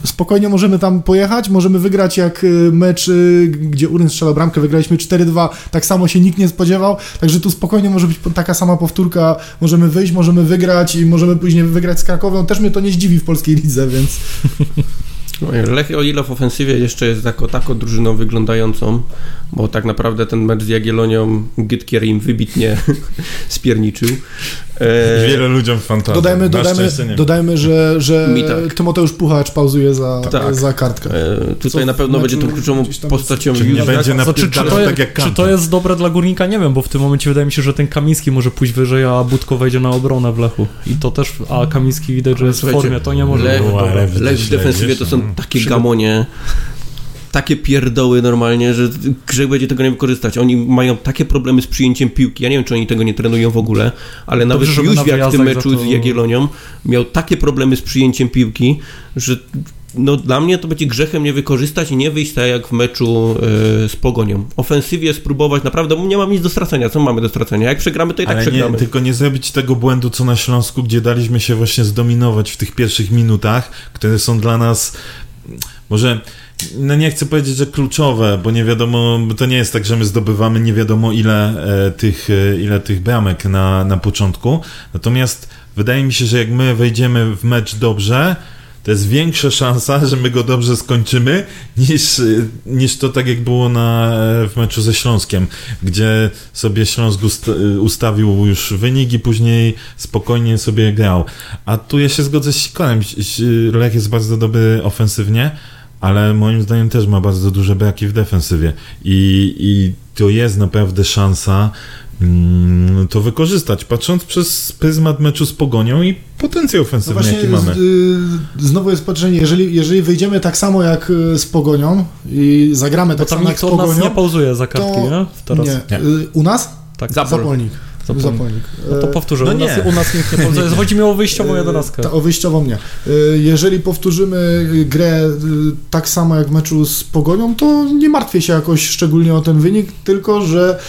Spokojnie możemy tam pojechać, możemy wygrać jak y, mecz, y, gdzie Uryn strzelał bramkę, wygraliśmy 4-2, tak samo się nikt nie spodziewał, także tu spokojnie może być taka sama powtórka, możemy wyjść, możemy wygrać i możemy później wygrać z Krakowią, też mnie to nie zdziwi w polskiej lidze, więc Lech o ile w ofensywie jeszcze jest jako taką drużyną wyglądającą, bo tak naprawdę ten mecz z Jagiellonią Gytkier im wybitnie spierniczył. Wiele ludziom fantazji. Dodajmy, Na dodajmy, dodajmy że, że tak. Tymoteusz Puchacz pauzuje za, Tak. za kartkę. E, Co tutaj na w pewno będzie tą kluczową postacią Czy nie będzie Znaczy, czy, to, tak jak czy to jest dobre dla Górnika? Nie wiem, bo w tym momencie wydaje mi się, że ten Kamiński może pójść wyżej, a Budko wejdzie na obronę w Lechu. I to też, a Kamiński widać, że jest w formie, to nie może Lech, być dobre. ale Lech w defensywie to są takie gamonie, takie pierdoły normalnie, że Grzech będzie tego nie wykorzystać. Oni mają takie problemy z przyjęciem piłki. Ja nie wiem, czy oni tego nie trenują w ogóle, ale nawet żeby na Jóźwiak w tym meczu to- z Jagiellonią miał takie problemy z przyjęciem piłki, że no, dla mnie to będzie grzechem nie wykorzystać i nie wyjść tak jak w meczu e, z Pogonią. Ofensywnie spróbować, naprawdę nie mam nic do stracenia. Co mamy do stracenia? Jak przegramy, to i tak Ale nie, przegramy. tylko nie zrobić tego błędu, co na Śląsku, gdzie daliśmy się właśnie zdominować w tych pierwszych minutach, które są dla nas może, no nie chcę powiedzieć, że kluczowe, bo nie wiadomo, bo to nie jest tak, że my zdobywamy nie wiadomo ile e, tych, e, ile tych bramek na, na początku. Natomiast wydaje mi się, że jak my wejdziemy w mecz dobrze, to jest większa szansa, że my go dobrze skończymy, niż, e, niż to tak jak było na, e, w meczu ze Śląskiem, gdzie sobie Śląsk e, ustawił już wynik i później spokojnie sobie grał. A tu ja się zgodzę z Sikorem. Lech jest bardzo dobry ofensywnie, ale moim zdaniem też ma bardzo duże braki w defensywie. I, i to jest naprawdę szansa to wykorzystać, patrząc przez pryzmat meczu z Pogonią i potencjał No ofensywny, właśnie, jaki mamy. z, y, znowu jest patrzenie, jeżeli, jeżeli wyjdziemy tak samo jak y, z Pogonią i zagramy tak samo jak z nikt od nas Pogonią, nie pauzuje za kartki, to- nie? Teraz. nie, Nie. y, u nas? Tak, Zapol. Zapolnik. Zapolnik. Zapolnik. No to powtórzę, No u, nas, nie. u nas nikt nie pauzuje. Chodzi mi o wyjściową jedenastkę. Ta, o wyjściową nie. Jeżeli powtórzymy grę tak samo jak w meczu z Pogonią, to nie martwię się jakoś szczególnie o ten wynik, tylko że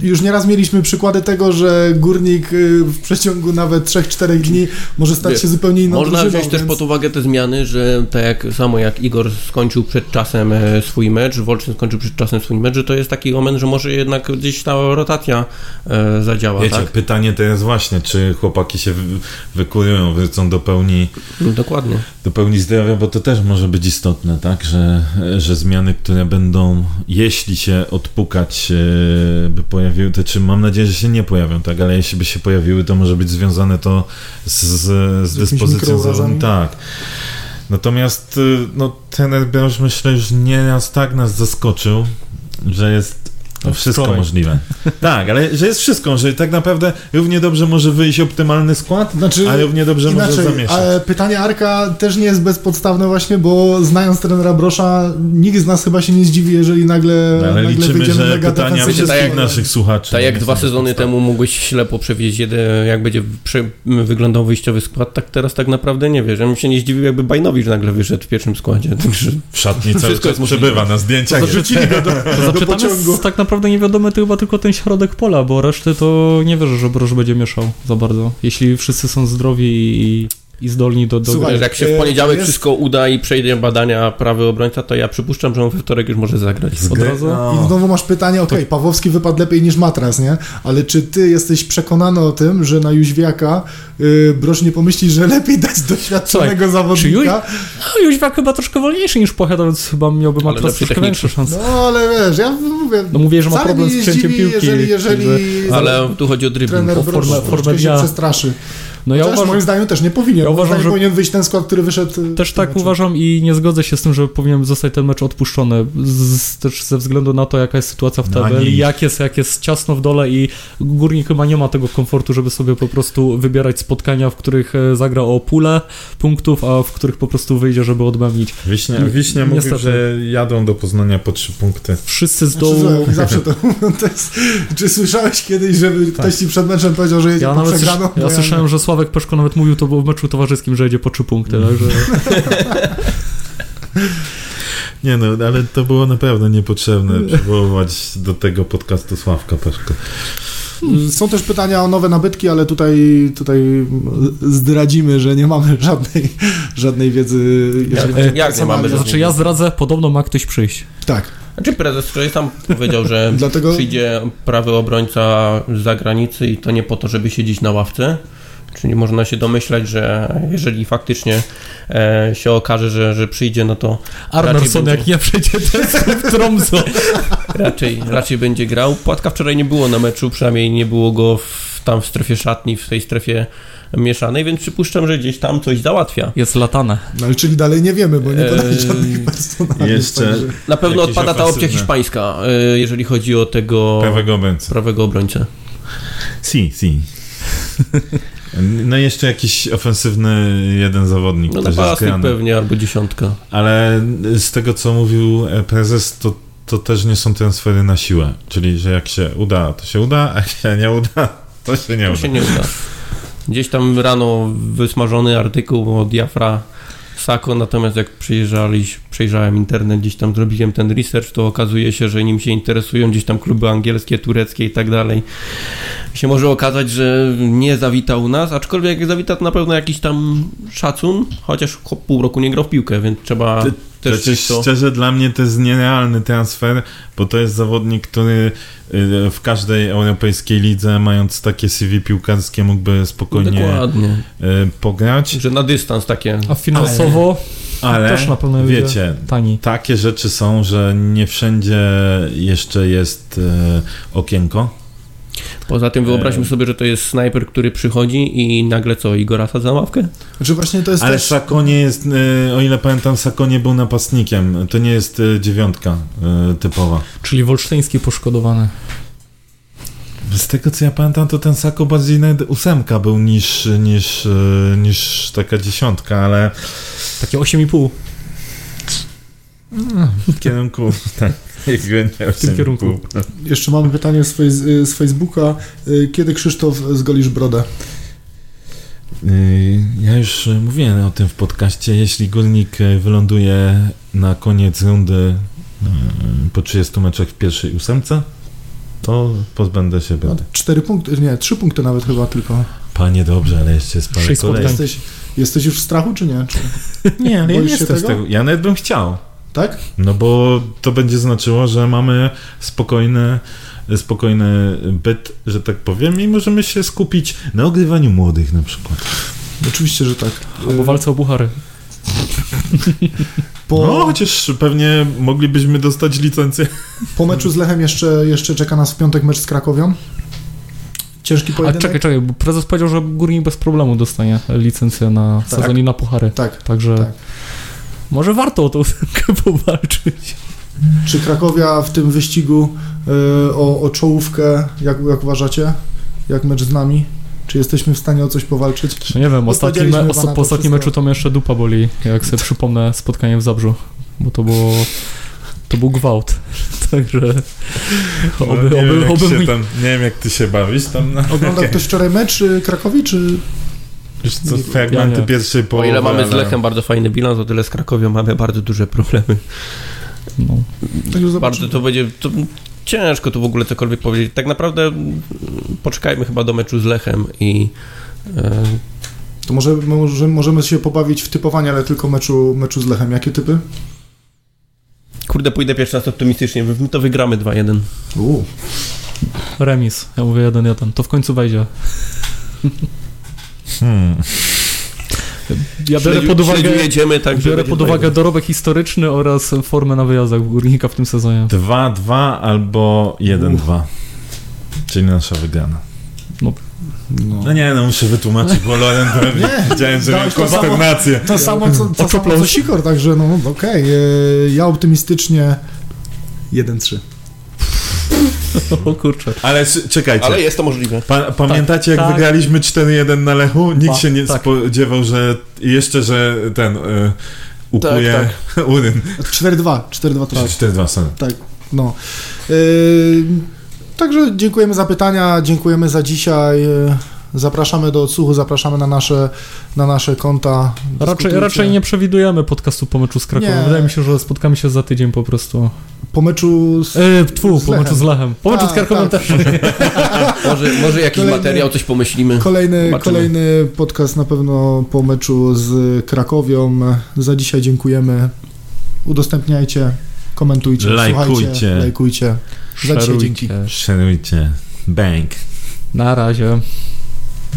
już nieraz mieliśmy przykłady tego, że górnik y, w przeciągu nawet 3-4 dni może stać Wiesz, się zupełnie inną Można drużyną, wziąć też więc- pod uwagę te zmiany, że tak jak samo jak Igor skończył przed czasem e, swój mecz, Wolczyn skończył przed czasem swój mecz, że to jest taki moment, że może jednak gdzieś ta rotacja e, zadziała, Wiecie, tak? pytanie to jest właśnie, czy chłopaki się wy- wykurują, wrócą do pełni, No, dokładnie. do pełni zdrowia, bo to też może być istotne, tak, że, że zmiany, które będą, jeśli się odpukać, e, by pojawiły, to czy mam nadzieję, że się nie pojawią, tak, ale jeśli by się pojawiły, to może być związane to z, z, z dyspozycją zawodową. Tak. Natomiast y, no, ten Broż myślę, że nieraz tak nas zaskoczył, że jest no, wszystko wczoraj. możliwe. Tak, ale że jest wszystko, że tak naprawdę równie dobrze może wyjść optymalny skład, Znaczy, a równie dobrze może Inaczej, zamieszać. ale pytanie Arka też nie jest bezpodstawne właśnie, bo znając trenera Brosza, nikt z nas chyba się nie zdziwi, jeżeli nagle, No, ale nagle liczymy, wyjdziemy że pytania wszystkich tak jak- naszych słuchaczy. Tak jak dwa sezony temu mogłeś ślepo przewidzieć, jeden, jak będzie prze, wyglądał wyjściowy skład, tak teraz tak naprawdę nie wiesz. Ja bym się nie zdziwił, jakby Bajnowicz nagle wyszedł w pierwszym składzie. Także W szatni cały Wszystko czas przebywa na zdjęciach. Rzucili go do, To do pociągu. tak naprawdę niewiadomy to chyba tylko ten środek pola, bo reszty to nie wierzę, że Broż będzie mieszał za bardzo. Jeśli wszyscy są zdrowi i, i zdolni do... do Słuchaj, wiesz, jak się e, w poniedziałek jest- wszystko uda i przejdzie badania prawy obrońca, to ja przypuszczam, że on we wtorek już może zagrać. od razu... I znowu masz pytanie, okej, Pawłowski wypadł lepiej niż Matras, nie? Ale czy ty jesteś przekonany o tym, że na Jóźwiaka y, Brosz nie pomyśli, że lepiej dać doświadczonego Słuchaj, zawodnika? No Jóźwiak chyba troszkę wolniejszy niż Pocheta, więc chyba miałby Matras troszkę większe szanse. No ale wiesz, ja mówię... No mówię, że ma problem z przyjęciem piłki, Jeżeli, jeżeli Ale tu chodzi o dribbling. trener Brosz formę- formę się przestraszy. No ja uważam, moim zdaniem też nie powinien. Ja uważam, że- powinien wyjść ten skład, który wyszedł. y, Też tak meczu. uważam i nie zgodzę się z tym, że powinien zostać ten mecz odpuszczony. Z, też ze względu na to, jaka jest sytuacja w No, tabeli, ani- jak jest, jak jest ciasno w dole i górnik chyba nie ma tego komfortu, żeby sobie po prostu wybierać spotkania, w których e, zagra o pulę punktów, a w których po prostu wyjdzie, żeby odmęnić. Wiśnia, Ni- Wiśnia mówił, że jadą do Poznania po trzy punkty. Wszyscy z Znaczy, dołu... oni zawsze to, to jest, Czy słyszałeś kiedyś, żeby ktoś ci przed meczem powiedział, że jedzie Ja po nawet przegraną? ja Bo słyszałem, że Sławek Peszko nawet mówił to było w meczu towarzyskim, że jedzie po trzy punkty, także... Nie no, ale to było naprawdę niepotrzebne przywoływać do tego podcastu Sławka Peszko. Są też pytania o nowe nabytki, ale tutaj, tutaj zdradzimy, że nie mamy żadnej, żadnej wiedzy. jeżeli o jak nie mamy. Znaczy ja zdradzę, podobno ma ktoś przyjść. Tak. Znaczy prezes wczoraj sam powiedział, że Dlatego- przyjdzie prawy obrońca z zagranicy i to nie po to, żeby siedzieć na ławce, Czyli można się domyślać, że jeżeli faktycznie e, się okaże, że, że przyjdzie, no to Arnerson będzie- jak nie przejdzie test w Tromso. raczej, raczej będzie grał. Płatka wczoraj nie było na meczu, przynajmniej nie było go w, tam w strefie szatni, w tej strefie mieszanej, więc przypuszczam, że gdzieś tam coś załatwia. Jest latane. No i czyli dalej nie wiemy, bo nie podali Eee, żadnych personaliów. jeszcze- także- Na pewno odpada ta opcja hiszpańska, e, jeżeli chodzi o tego Prawego obrońcy. prawego obrońcę. Si, si. No i jeszcze jakiś ofensywny jeden zawodnik No napastnik pewnie, albo dziesiątka. Ale z tego, co mówił e, prezes, to, to też nie są transfery na siłę. Czyli, że jak się uda, to się uda, a jak się nie uda, to się nie To uda. się nie uda. Gdzieś tam rano wysmażony artykuł o Diafra Sako, natomiast jak przejrzałem internet, gdzieś tam zrobiłem ten research, to okazuje się, że nim się interesują gdzieś tam kluby angielskie, tureckie i tak dalej, się może okazać, że nie zawita u nas, aczkolwiek jak zawita to na pewno jakiś tam szacun, chociaż cho- pół roku nie grał w piłkę, więc trzeba też Przecież to... szczerze dla mnie to jest nierealny transfer, bo to jest zawodnik, który y, w każdej europejskiej lidze, mając takie CV piłkarskie, mógłby spokojnie Dokładnie, y, pograć, że na dystans takie... A finansowo ale też na pewno wiecie, tani. takie rzeczy są, że nie wszędzie jeszcze jest y, okienko. Poza tym wyobraźmy sobie, że to jest snajper, który przychodzi i nagle co, Igora sadza na ławkę? Znaczy właśnie to jest Ale też... Sako nie jest, y, o ile pamiętam, Sako nie był napastnikiem. To nie jest y, dziewiątka y, typowa. Czyli Wolsztyński poszkodowany. Z tego co ja pamiętam, to ten Sako bardziej nawet ósemka był niż, niż, niż taka dziesiątka, ale Takie 8,5 w kierunku tak, w tym kierunku. Jeszcze mamy pytanie z, fejs- z Facebooka. Y, Kiedy Krzysztof zgolisz brodę? Y, Ja już y, mówiłem o tym w podcaście. Jeśli Górnik y, wyląduje na koniec rundy y, po 30 meczach w pierwszej ósemce, to pozbędę się No, brody. cztery punkty, nie, trzy punkty nawet chyba tylko. Panie dobrze, ale jeszcze jest parę spotkań. Jesteś, jesteś już w strachu, czy nie? Czy, Nie, ale ja nie jestem z tego. Ja nawet bym chciał. Tak? No bo to będzie znaczyło, że mamy spokojny, spokojny byt, że tak powiem, i możemy się skupić na ogrywaniu młodych na przykład. Oczywiście, że tak. Albo walce o buchary. Po, No, chociaż pewnie moglibyśmy dostać licencję. po meczu z Lechem jeszcze, jeszcze czeka nas w piątek mecz z Krakowią. Ciężki A pojedynek? czekaj, czekaj, bo prezes powiedział, że Górnik bez problemu dostanie licencję na Tak. sezon i na puchary. Tak. Także Tak. Może warto o tą ósemkę powalczyć. Czy Krakowia w tym wyścigu y, o, o czołówkę, jak, jak uważacie? Jak mecz z nami? Czy jesteśmy w stanie o coś powalczyć? No nie wiem, ostatni me, na po ostatnim meczu to mnie jeszcze dupa boli, jak sobie przypomnę spotkanie w Zabrzu, bo to było, to był gwałt, także No, oby, nie, wiem, oby, jak oby się mój... tam, nie wiem, jak ty się bawisz tam na... Oglądał ktoś wczoraj mecz y, Krakowi, czy... Już co, fragmenty Ja pierwszej O połowy. ile mamy z Lechem bardzo fajny bilans, o tyle z Krakowią mamy bardzo duże problemy. No. Tak już Bardzo to będzie... To ciężko tu w ogóle cokolwiek powiedzieć. Tak naprawdę mm, poczekajmy chyba do meczu z Lechem i... E, To może, może możemy się pobawić w typowanie, ale tylko meczu, meczu z Lechem. Jakie typy? kurde, pójdę pierwszy raz optymistycznie. My to wygramy 2-1. Uuu. Remis, ja mówię 1-1, to w końcu wejdzie. Hmm. Ja biorę pod uwagę, tak, biorę pod 2-1. uwagę dorobek historyczny oraz formę na wyjazdach w Górnika w tym sezonie. 2-2 albo 1-2. Czyli nasza wygrana. No. No nie, no muszę wytłumaczyć, bo Loren pewnie widziałem, że miał dałeś to samo. konsternację. To samo, co, to samo co Sikor, także no okej. y, Ja optymistycznie 1-3. O kurczę. Ale czekajcie, Ale jest to możliwe. Pa, pamiętacie jak tak. wygraliśmy 4-1 na Lechu? Nikt Pa, się nie tak. spodziewał, że jeszcze, że ten y, upuje uryn. 4-2. 4-2 to Czy 4-2, sorry. Tak, no. Yy, także dziękujemy za pytania, dziękujemy za dzisiaj. Zapraszamy do odsłuchu, zapraszamy na nasze, na nasze konta. Raczej, raczej nie przewidujemy podcastu po meczu z Krakowem. Nie. Wydaje mi się, że spotkamy się za tydzień po prostu. Po meczu z... E, tfu, Z po meczu Lechem. z Lechem. Po meczu z Tak, Krakowem tak. też. Może, może jakiś Kolejny- materiał, coś pomyślimy. Kolejny, Zobaczymy. kolejny podcast na pewno po meczu z Krakowią. Za dzisiaj dziękujemy. Udostępniajcie, komentujcie, Lajkujcie. słuchajcie, lajkujcie. Za dzisiaj dzięki. Szerujcie. Bank. Na razie.